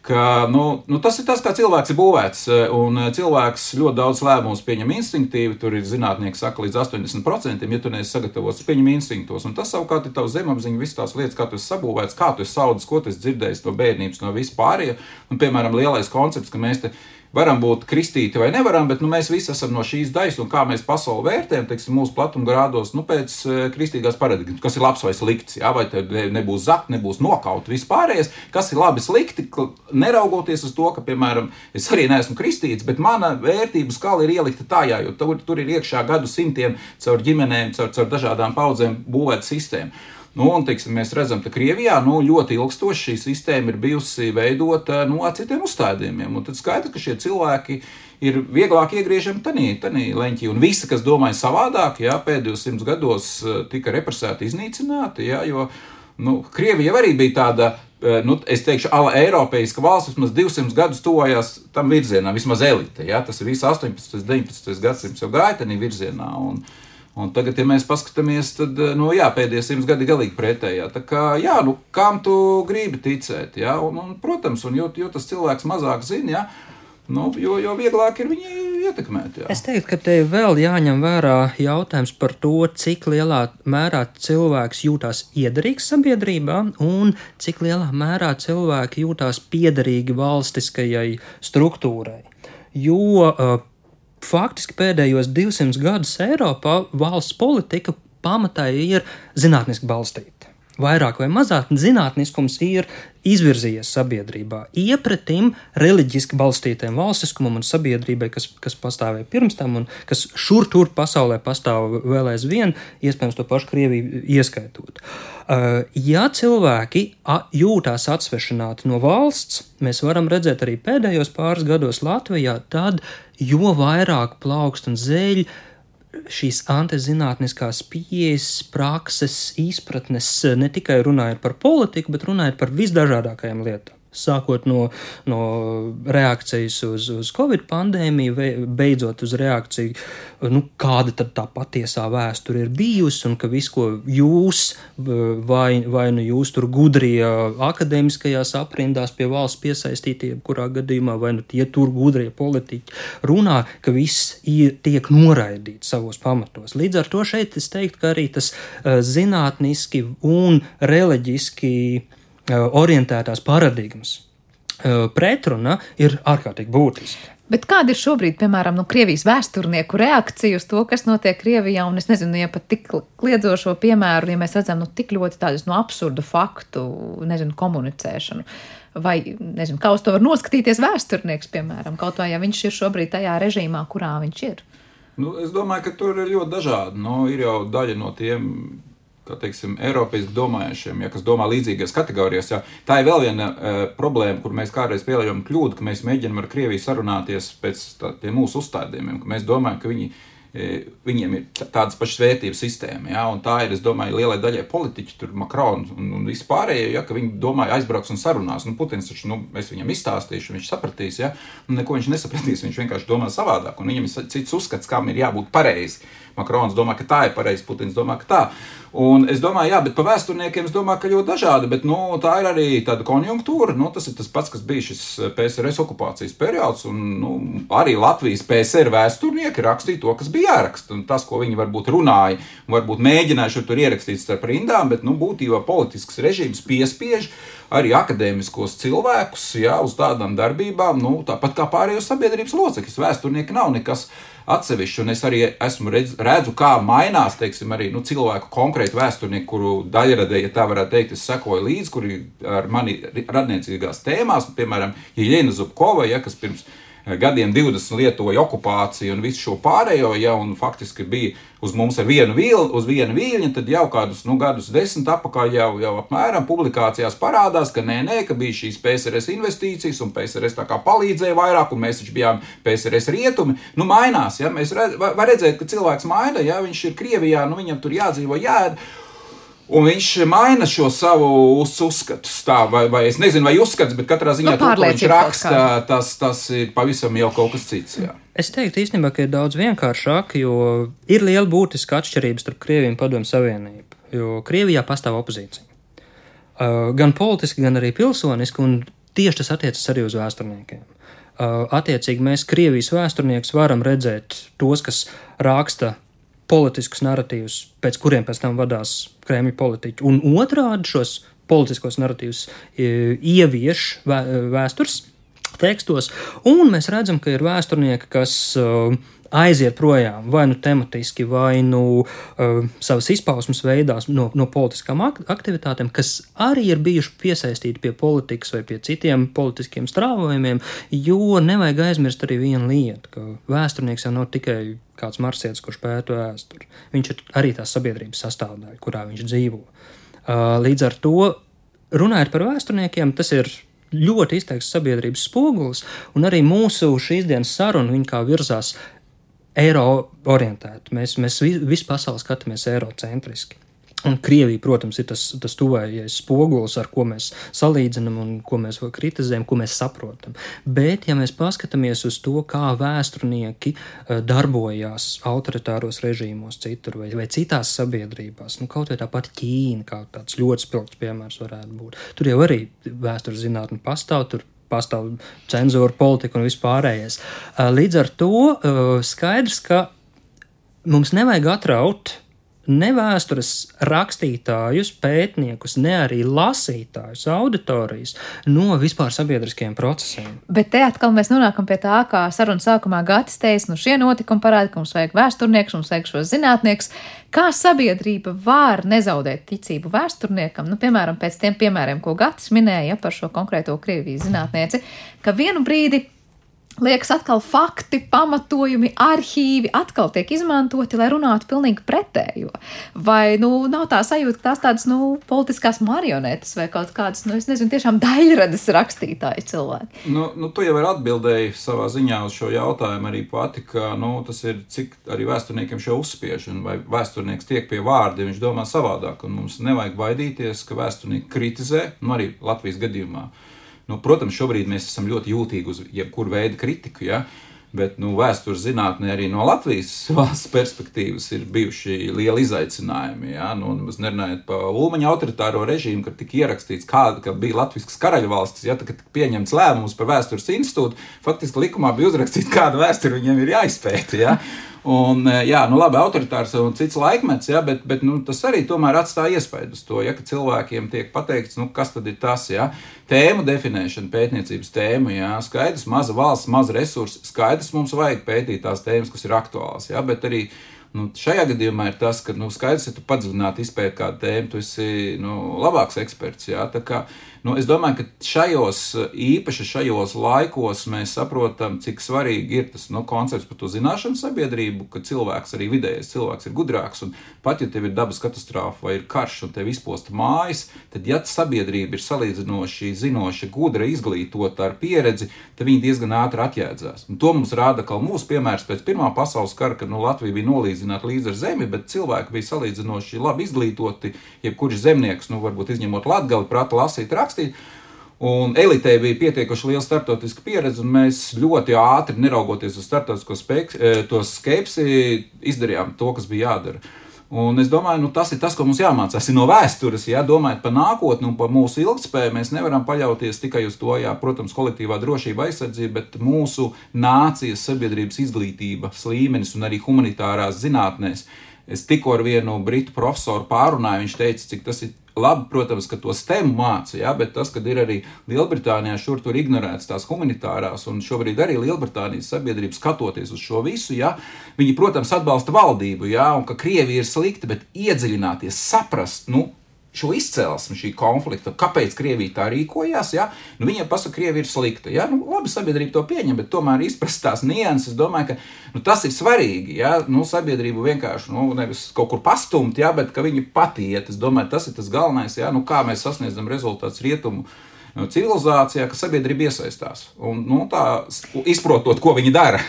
ka nu, nu, tas ir tas, kā cilvēks ir būvēts. Un cilvēks ļoti daudz lēmumus pieņem instinktīvi. Tur ir zinātnieki, saka, līdz 80%, ja tu neesi sagatavots, pieņem instinktos. Un tas savukārt ir tavs zemapziņa, visas tās lietas, kā tu esi sabūvēts, kā tu esi saudzis, ko tu esi dzirdējis no bērnības, no vispārējā. Un, piemēram, lielais koncepts, ka mēs te varam būt kristīti vai nevaram, bet nu, mēs visi esam no šīs daļas, un kā mēs pasauli vērtējam, teiksim, mūsu platumgrādos, nu, pēc uh, kristīgās paradigmas, kas ir labs vai slikts, jā, vai te nebūs zakt, nebūs nokaut, vispārējais, kas ir labi, slikti, neraugoties uz to, ka, piemēram, es arī neesmu kristīts, bet mana vērtību skala ir ielikta tajā, jo tur, tur ir iekšā gadu simtiem caur ģimenēm, caur, caur dažādām paudzēm būvēta sistēma. Nu, un, teiksim, mēs redzam, ka Krievijā nu, ļoti ilgstoši šī sistēma ir bijusi veidota nu, ar citiem uzstādījumiem. Un tad skaidrs, ka šie cilvēki ir vieglāk iegriežami tādā leņķī. Un visi, kas domāja savādāk, jā, pēdējos simts gados eh, tika represēti, iznīcināti. Jā, jo nu, Krievija arī bija tāda eh, nu, es teikšu, ala Eiropeiska valsts vismaz 200 gadus tuvojās tam virzienam, vismaz elite. Ja? Tas ir viss 18. un 19. gadsimts jau gāja tajā virzienā. Un, Un tagad, ja mēs paskatāmies, tad nu, jā, pēdējie simts gadi ir galīgi pretējā. Tā kā, jā, nu, kam tu gribi ticēt? Jā? Un, un, protams, un jo, jo tas cilvēks mazāk zina, jā, nu, jo, jo vieglāk ir viņu ietekmēt. Jā. Es teiktu, ka te vēl jāņem vērā jautājums par to, cik lielā mērā cilvēks jūtas iederīgs sabiedrībā un cik lielā mērā cilvēki jūtas piederīgi valstiskajai struktūrai. Jo uh, faktiski pēdējos 200 gadus Eiropā valsts politika pamatā ir zinātniski balstīta. vairāk vai mazāk zinātniskums ir izvirzījies sabiedrībā. Iepratim reliģiski balstītiem valstiskumam un sabiedrībai, kas, kas pastāvēja pirms tam un kas šur tur pasaulē pastāv vēl aizvien, iespējams, to pašu Krieviju ieskaitot. Uh, ja cilvēki jūtās atsvešināti no valsts, mēs varam redzēt arī pēdējos pāris gados Latvijā, tad jo vairāk plaukst un zeļ šīs antizinātniskās pieejas, prakses, izpratnes ne tikai runājot par politiku, bet runājot par visdažādākajām lietām sākot no, no reakcijas uz, uz Covid pandēmiju, beidzot uz reakciju, nu, kāda tad tā patiesā vēsture ir bijusi, un ka viss, ko jūs, vai, vai nu jūs tur gudrie akadēmiskajās aprindās pie valsts piesaistītie, kurā gadījumā, vai nu tie tur gudrie politiķi runā, ka viss ir, tiek noraidīts savos pamatos. Līdz ar to šeit es teiktu, ka arī tas zinātniski un reliģiski orientētās paradigmas eh, pretruna ir ārkārtīgi būtiska. Bet kāda ir šobrīd, piemēram, no Krievijas vēsturnieku reakcija uz to, kas notiek Krievijā? Un es nezinu, ja pat tik kliedzošo piemēru, ja mēs redzam nu, tik ļoti tādus no nu, absurdu faktu, nezinu, komunicēšanu. Vai, nezinu, kā uz to var noskatīties vēsturnieks, piemēram, kaut vai ja viņš ir šobrīd tajā režīmā, kurā viņš ir? Nu, es domāju, ka tur ir ļoti dažādi. Nu, ir jau daļa no tiem kā teiksim, Eiropiešu domājušiem, ja, kas domā līdzīgās kategorijās. Ja, tā ir vēl viena uh, problēma, kur mēs kādreiz pieļaujam kļūdu, ka mēs mēģinām ar Krieviju sarunāties pēc tā, mūsu uzstādījumiem, ka mēs domājam, ka viņi viņiem ir tādas pašas vērtības sistēma. Ja, tā ir, es domāju, lielai daļai politiķi, tur Makrons un, un vispārējie, ja, ka viņi domāja, aizbrauks un sarunās. Nu, Putins taču, nu, es viņam izstāstīšu, viņš sapratīs, ja, un neko viņš nesapratīs, viņš vienkārši domā savādāk, un viņam ir cits uzskats, kam ir jābūt pareizi. Makrons domā, ka tā ir pareizi, Putins domā, ka tā. Un es domāju, jā, bet par vēsturniekiem es domāju, ka ļoti dažādi, bet nu, tā ir arī tāda konjunktūra. Nu, tas ir tas pats, kas bija šis PSRS okupācijas periods, un nu, arī Latvijas PSR vēsturnieki rakstīja to, kas bija bija jāraksta. Un tas, ko viņi varbūt runāja, varbūt mēģināja šo tur ierakstīt starp rindām, bet nu, būtībā politisks režīms piespiež arī akadēmiskos cilvēkus jā, uz tādām darbībām, nu, tāpat kā pārējos sabiedrības locekļus. Vēsturnieki nav nekas atsevišķs, un es arī esmu redz, redzu, kā mainās teiksim, arī, nu, cilvēku konkrēti vēsturnieki, kuru daļradē, ja tā varētu teikt, es sekoju līdzi, kuri ar mani radniecīgās tēmās, piemēram, Jēna Zubkova, ja, kas pirms gadiem 20 lietoja okupāciju un visu šo pārējo, ja faktiski bija uz mums ar vienu vilni, uz vienu viļņu, tad jau kādus nu, gadus desmit atpakaļ jau, jau apmēram publikācijās parādās, ka nē, nē, ka bija šīs PSRS investīcijas un PSRS tā kā palīdzēja vairāk, un mēs taču bijām PSRS rietumi. Nu, mainās, ja mēs redz, var redzēt, ka cilvēks maina, ja viņš ir Krievijā, nu viņam tur jādzīvo, jēd. Un viņš maina šo savu uzskatu. Tā, vai, vai es nezinu, vai uzskats, bet katrā ziņā nu, to, ko viņš raksta, tas, tas ir pavisam jau kaut kas cits. Jā. Es teiktu īstenībā, ka ir daudz vienkāršāk, jo ir liela būtiska atšķirība starp Krieviju un Padomu Savienību. Jo Krievijā pastāv opozīcija. Uh, gan politiski, gan arī pilsoniski, un tieši tas attiecas arī uz vēsturniekiem. Uh, attiecīgi, mēs Krievijas vēsturniekus varam redzēt tos, kas raksta politiskus narratīvus, pēc kuriem pēc tam vadās Kremļa politiķi, un otrādi šos politiskos narratīvus e, ievieš vēstures tekstos, un mēs redzam, ka ir vēsturnieki, kas uh, aiziet projām vai nu tematiski, vai nu uh, savas izpausmes veidās no, no politiskām ak aktivitātēm, kas arī ir bijuši piesaistīti pie politikas vai pie citiem politiskiem strāvojumiem, jo nevajag aizmirst arī vienu lietu, ka vēsturnieks jau nav tikai kāds marsietis, kurš pēta vēsturi. Viņš ir arī tās sabiedrības sastāvdaļa, kurā viņš dzīvo. Uh, līdz ar to, runājot par vēsturniekiem, tas ir ļoti izteikts sabiedrības spogulis, un arī mūsu šīs dienas saruna, viņa kā virzās eiro orientēti. Mēs, mēs visu pasauli skatāmies eirocentriski. Un Krievija, protams, ir tas, tas tuvējais spogulis, ar ko mēs salīdzinām un ko mēs kritizējam, ko mēs saprotam. Bet, ja mēs paskatāmies uz to, kā vēsturnieki eh, darbojās autoritāros režīmos citur vai, vai citās sabiedrībās, nu, kaut vai tāpat Ķīna, kā tāds ļoti spilgts piemērs varētu būt, tur jau arī vēstures zinātne pastāv, tur pastāv cenzūra, politika un vispārējais. Līdz ar to skaidrs, ka mums nevajag atraut ne vēstures rakstītājus, pētniekus, ne arī lasītājus, auditorijas no vispār sabiedriskiem procesiem. Bet te atkal mēs nonākam pie tā, kā sarunas sākumā Gatis teica, nu šie notikumi parāda, ka mums vajag vēsturnieks, mums vajag šos zinātnieks. Kā sabiedrība var nezaudēt ticību vēsturniekam, nu, piemēram, pēc tiem piemēriem, ko Gatis minēja par šo konkrēto Krievijas zinātnieci, ka vienu brīdi liekas, atkal fakti, pamatojumi, arhīvi atkal tiek izmantoti, lai runātu pilnīgi pretējo. Vai nu, nav tā sajūta, ka tās tādas nu, politiskās marionetes vai kaut kādas, nu, nezinu, tiešām daļradas rakstītāji cilvēki? Nu, nu, tu jau atbildēji savā ziņā uz šo jautājumu arī pati, ka nu, tas ir cik arī vēsturniekiem šo uzspiež, un vai vēsturnieks tiek pie vārda, viņš domā savādāk, un mums nevajag baidīties, ka vēsturnieki kritizē, nu arī Latvijas gadījumā. Nu, protams, šobrīd mēs esam ļoti jūtīgi uz jebkuru veidu kritiku. Ja? Bet nu, vēstures zinātnē arī no Latvijas valsts perspektīvas ir bijuši lieli izaicinājumi. Ja? Nu, mēs nerunājam par Ulmaņa autoritāro režīmu, kad tika ierakstīts, kāda ka bija Latvijas karaļvalstis. Ja? Tika pieņemts lēmums par vēstures institūtu, faktiski likumā bija uzrakstīts, kāda vēsture viņiem ir jāizpēta. Ja? Un, e, jā, nu labi, autoritārs un cits laikmets, jā, bet, bet nu, tas arī tomēr atstāja iespaidu uz to, ja cilvēkiem tiek pateikts, nu, kas tad ir tas, jā, tēmu definēšana, pētniecības tēma, jā, skaidrs, maza valsts, maza resursi, skaidrs, mums vajag pētīt tās tēmas, kas ir aktuālas, jā, bet arī Nu, šajā gadījumā ir tas, ka nu, skaidrs, ja tu padziļināti izpēti kādu tēmu, tu esi nu, labāks eksperts. Jā, kā, nu, es domāju, ka šajos, īpaši šajos laikos, mēs saprotam, cik svarīgi ir tas nu, koncepts par to zināšanu sabiedrību, ka cilvēks, arī vidējais cilvēks, ir gudrāks. Pat ja tev ir dabas katastrofa vai ir karš un tev izposta mājas, tad, ja sabiedrība ir salīdzinoši zinoša, gudra, izglītota ar pieredzi, tad viņi diezgan ātri atjēdzās. Un to mums rāda kā mūsu piemērs pēc Pirmā pasaules kara, kad nu, Latvija bija nolīdzīta salīdzināt līdz ar zemi, bet cilvēki bija salīdzinoši labi izglītoti. Jebkurš zemnieks, nu, varbūt izņemot latgali, prata lasīt, rakstīt. Un elitei bija pietiekuši liela starptautiska pieredze, un mēs ļoti ātri, neraugoties uz starptautisko e, skepsi, izdarījām to, kas bija jādara. Un es domāju, nu, tas ir tas, ko mums jāmācās no vēstures. Ja domājot par nākotni un par mūsu ilgspēju, mēs nevaram paļauties tikai uz to, jā, protams, kolektīvā drošība, aizsardzība, bet mūsu nācijas sabiedrības izglītības līmenis un arī humanitārās zinātnēs. Es tikko ar vienu britu profesoru pārunāju, viņš teica, cik tas ir Labi, protams, ka to stemu māca, ja, bet tas, ka ir arī Lielbritānijā šur tur ignorētas tās humanitārās, un šobrīd arī Lielbritānijas sabiedrība skatoties uz šo visu, ja, viņi, protams, atbalsta valdību, ja, un ka Krievija ir slikta, bet iedziļināties, saprast, nu, šo izcelsmi, šī konflikta, kāpēc Krievija tā rīkojās. Ja? Nu, viņiem pasaka, ka Krievija ir slikta. Ja? Nu, labi, sabiedrība to pieņem, bet tomēr izprast tās nianses. Es domāju, ka nu, tas ir svarīgi. Ja? Nu, sabiedrību vienkārši nu, nevis kaut kur pastumt, ja? bet ka viņi patiet. Es domāju, tas ir tas galvenais, ja? nu, kā mēs sasniedzam rezultātus rietumu civilizācijā, ka sabiedrība iesaistās un nu, tā, izprotot, ko viņi dara.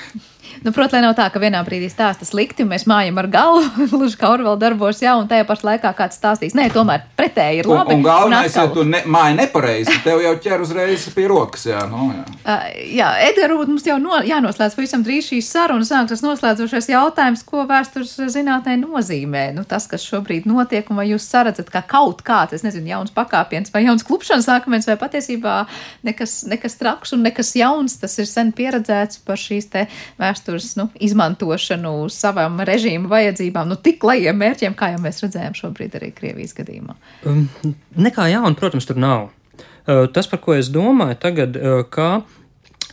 Nu, Protams, lai nav tā, ka vienā brīdī stāsta slikti, un mēs mājam ar galvu, gluži kā Orvela darbos, jā, un tajā pašā laikā kāds stāstīs, nē, tomēr pretēji ir labi. Un, un galvenais, ja tu ne, māji nepareizi, tev jau ķer uzreiz pie rokas, jā. Nu, jā. Uh, jā, Edgars, mums jau no, jānoslēdz pavisam drīz šīs sarunas, sāks tas noslēdzošais jautājums, ko vēstures zinātnē nozīmē. Nu, tas, kas šobrīd notiek, un vai jūs saredzat, ka kaut kāds, es nezinu, jauns pakāpiens vai jauns klupšanas sākums, vai patiesībā nekas, nekas traks un nekas jauns, tas ir sen pieredzēts par šīs vēstures nu, izmantošanu savam režīmu vajadzībām, nu, tik lejiem mērķiem, kā jau mēs redzējām šobrīd arī Krievijas gadījumā? Um, nekā jauna, protams, tur nav. Uh, tas, par ko es domāju tagad, uh, kā uh,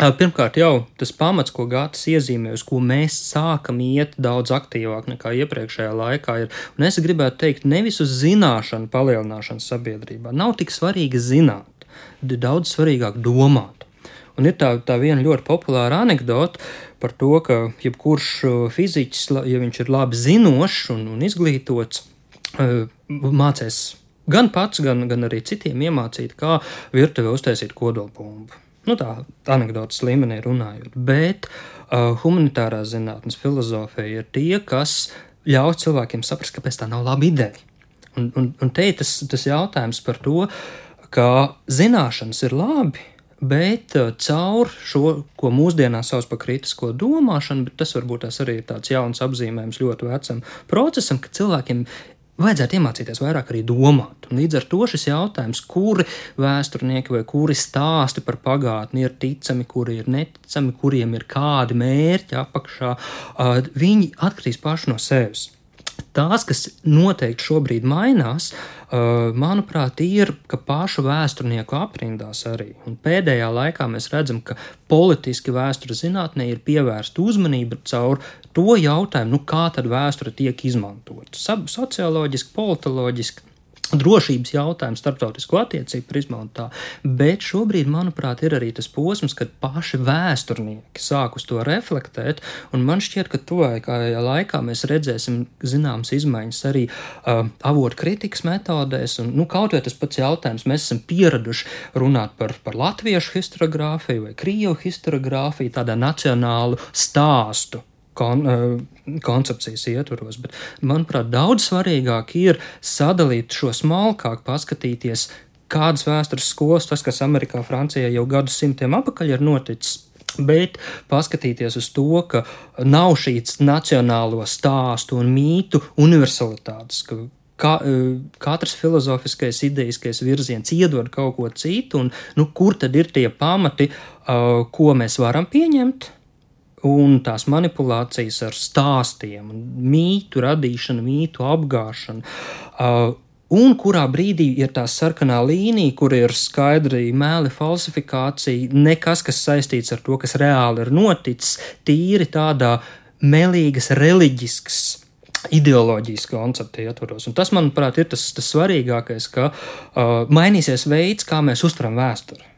Pirmkārt, jau tas pamats, ko Gācis iezīmē, uz ko mēs sākam iet daudz aktīvāk nekā iepriekšējā laikā, ir, un es gribētu teikt, nevis uz zināšanu palielināšanu sabiedrībā. Nav tik svarīgi zināt, daudz svarīgāk domāt. Un ir tā, tā viena ļoti populāra anekdote par to, ka jebkurš uh, fiziķis, ja viņš ir labi zinošs un, un izglītots, uh, mācīs gan pats, gan, gan arī citiem iemācīt, kā virtuvē uztaisīt kodolbumbu. Nu, tā anekdotas līmenī runājot, bet uh, humanitārās zinātnes filozofija ir tie, kas ļauj cilvēkiem saprast, kāpēc tā nav laba ideja. Un, un, un te ir tas, tas jautājums par to, ka zināšanas ir labi, Bet uh, caur šo, ko mūsdienās sauc par kritisko domāšanu, bet tas varbūt tas arī ir tāds jauns apzīmējums ļoti vecam procesam, ka cilvēkiem vajadzētu iemācīties vairāk arī domāt. Un līdz ar to šis jautājums, kuri vēsturnieki vai kuri stāsti par pagātni ir ticami, kuri ir neticami, kuriem ir kādi mērķi apakšā, uh, viņi atkritīs paši no sevis. Tās, kas noteikti šobrīd mainās, uh, manuprāt, ir, pašu vēsturnieku aprindās arī. Un pēdējā laikā mēs redzam, ka politiski vēstures zinātnē ir pievērsta uzmanība caur to jautājumu, nu, kā tad vēsture tiek izmantota. Socioloģiski, politoloģiski, drošības jautājums, starptautisko attiecību prizmā un tā. Bet šobrīd, manuprāt, ir arī tas posms, kad paši vēsturnieki sāk uz to reflektēt, un man šķiet, ka tuvākajā laikā mēs redzēsim zināmas izmaiņas arī uh, avotu kritikas metodēs, un nu, kaut vai tas pats jautājums, mēs esam pieraduši runāt par, par latviešu historiografiju vai krievu historiografiju, tādā nacionālu stāstu kon, koncepcijas ietvaros. Bet, manuprāt, daudz svarīgāk ir sadalīt šo smalkāk, paskatīties, kādas vēstures skolas, tas, kas Amerikā, Francijā jau gadsimtiem atpakaļ ir noticis. Bet paskatīties uz to, ka nav šīs nacionālo stāstu un mītu universalitātes, ka ka, katrs filozofiskais, idejiskais virziens iedod kaut ko citu, un nu, kur tad ir tie pamati, ko mēs varam pieņemt, un tās manipulācijas ar stāstiem, mītu radīšanu, mītu apgāšanu. Uh, un kurā brīdī ir tā sarkanā līnija, kur ir skaidri mēli falsifikācija, nekas, kas saistīts ar to, kas reāli ir noticis, tīri tādā melīgas, reliģiskas. Ideoloģijas koncepta ietvaros. Un tas, manuprāt, ir tas, tas svarīgākais, ka uh, mainīsies veids, kā mēs uztveram vēsturi.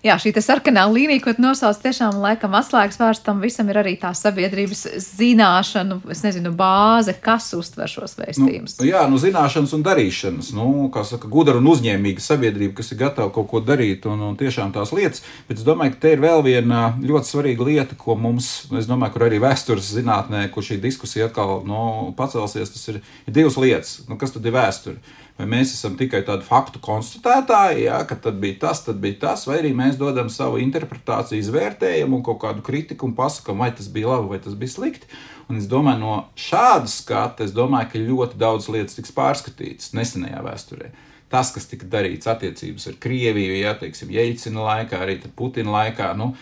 Jā, šī sarkanā līnija, ko nosauc, tiešām laikam atslēgas vārds tam visam ir arī tā sabiedrības zināšanu, es nezinu, bāze, kas uztver šos vēstījumus. Nu, jā, nu zināšanas un darīšanas, nu, kā saka, gudra un uzņēmīga sabiedrība, kas ir gatava kaut ko darīt un, un tiešām tās lietas, bet es domāju, ka te ir vēl viena ļoti svarīga lieta, ko mums, es domāju, kur arī vēstures zinātnē, kur šī diskusija atkal nu, pacelsies, tas ir, ir divas lietas. Nu, kas tad ir vēsture? Vai mēs esam tikai tādi faktu konstatētāji, ja, ka tad bija tas, tad bija tas, vai arī mēs dodam savu interpretāciju, izvērtējumu un kaut kādu kritiku un pasakām, vai tas bija labi vai tas bija slikti. Un es domāju, no šāda skata, es domāju, ka ļoti daudz lietas tiks pārskatītas nesenajā vēsturē. Tas, kas tika darīts attiecības ar Krieviju, ja teiksim, Jeļcina laikā, arī Putina laikā, nu,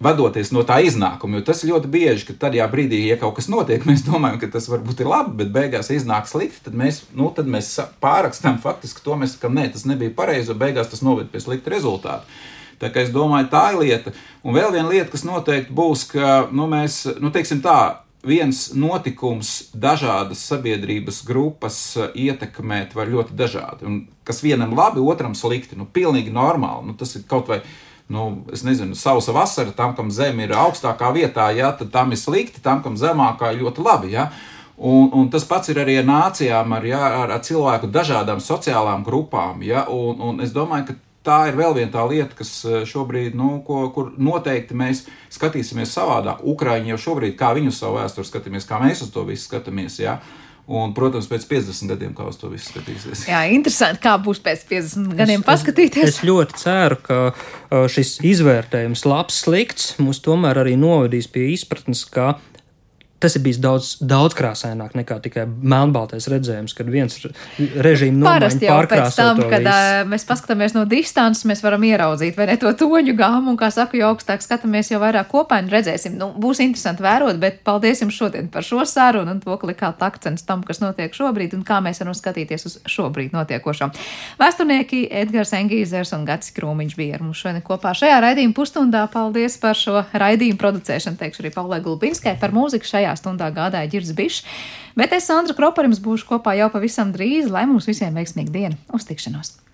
vadoties no tā iznākuma. Jo tas ļoti bieži, ka tajā brīdī, ja kaut kas notiek, mēs domājam, ka tas varbūt ir labi, bet beigās iznāk slikti, tad mēs, nu, tad mēs pārrakstām faktiski to, mēs sakām, nē, tas nebija pareizi, un beigās tas noved pie slikta rezultāta. Tā kā es domāju, tā ir lieta. Un vēl viena lieta, kas noteikti būs, ka nu, mēs, nu, teiksim tā, viens notikums dažādas sabiedrības grupas ietekmēt var ļoti dažādi. Un kas vienam labi, otram slikti, nu, pilnīgi normāli. Nu, tas ir kaut vai nu, es nezinu, sausa vasara, tam, kam zeme ir augstākā vietā, ja, tad tam ir slikti, tam, kam zemākā ir ļoti labi. Ja. Un, un tas pats ir arī ar nācijām, ar, ja, ar, ar cilvēku dažādām sociālām grupām. Ja, un, un es domāju, ka tā ir vēl viena lieta, kas eh, šobrīd, nu, ko, kur noteikti mēs skatīsimies savādāk. Ukraiņi jau šobrīd, kā viņu savu vēsturi skatāmies, kā mēs uz to visu skatāmies. Ja. Un, protams, pēc 50 gadiem, kā uz to visu skatīsies. Jā, interesanti, kā būs pēc 50 gadiem es, paskatīties. Es, es ļoti ceru, ka šis izvērtējums, labs, slikts, mūs tomēr arī novedīs pie izpratnes, ka tas ir bijis daudz, daudz krāsaināk nekā tikai melnbaltais redzējums, kad viens režīms Parasti jau pēc tam, kad uh, mēs paskatāmies no distances, mēs varam ieraudzīt vai ne to toņu gāmu, un, kā saku, jo augstāk skatāmies, jo vairāk kopaini redzēsim. Nu, būs interesanti vērot, bet paldies jums šodien par šo sarunu un to, ka likāt akcents tam, kas notiek šobrīd un kā mēs varam skatīties uz šobrīd notiekošo. Vēsturnieki Edgars Engīzers un Gats Krūmiņš bija ar mums šodien kopā šajā raidījuma pusstundā. Paldies par šo raidījumu producēšanu, teikšu arī Paulai Gulbinskai par mūziku šajā šajā stundā gādāja ģirs bišs, bet es Sandra Kropa jums būšu kopā jau pavisam drīz, lai mums visiem veiksmīga diena. Uz tikšanos!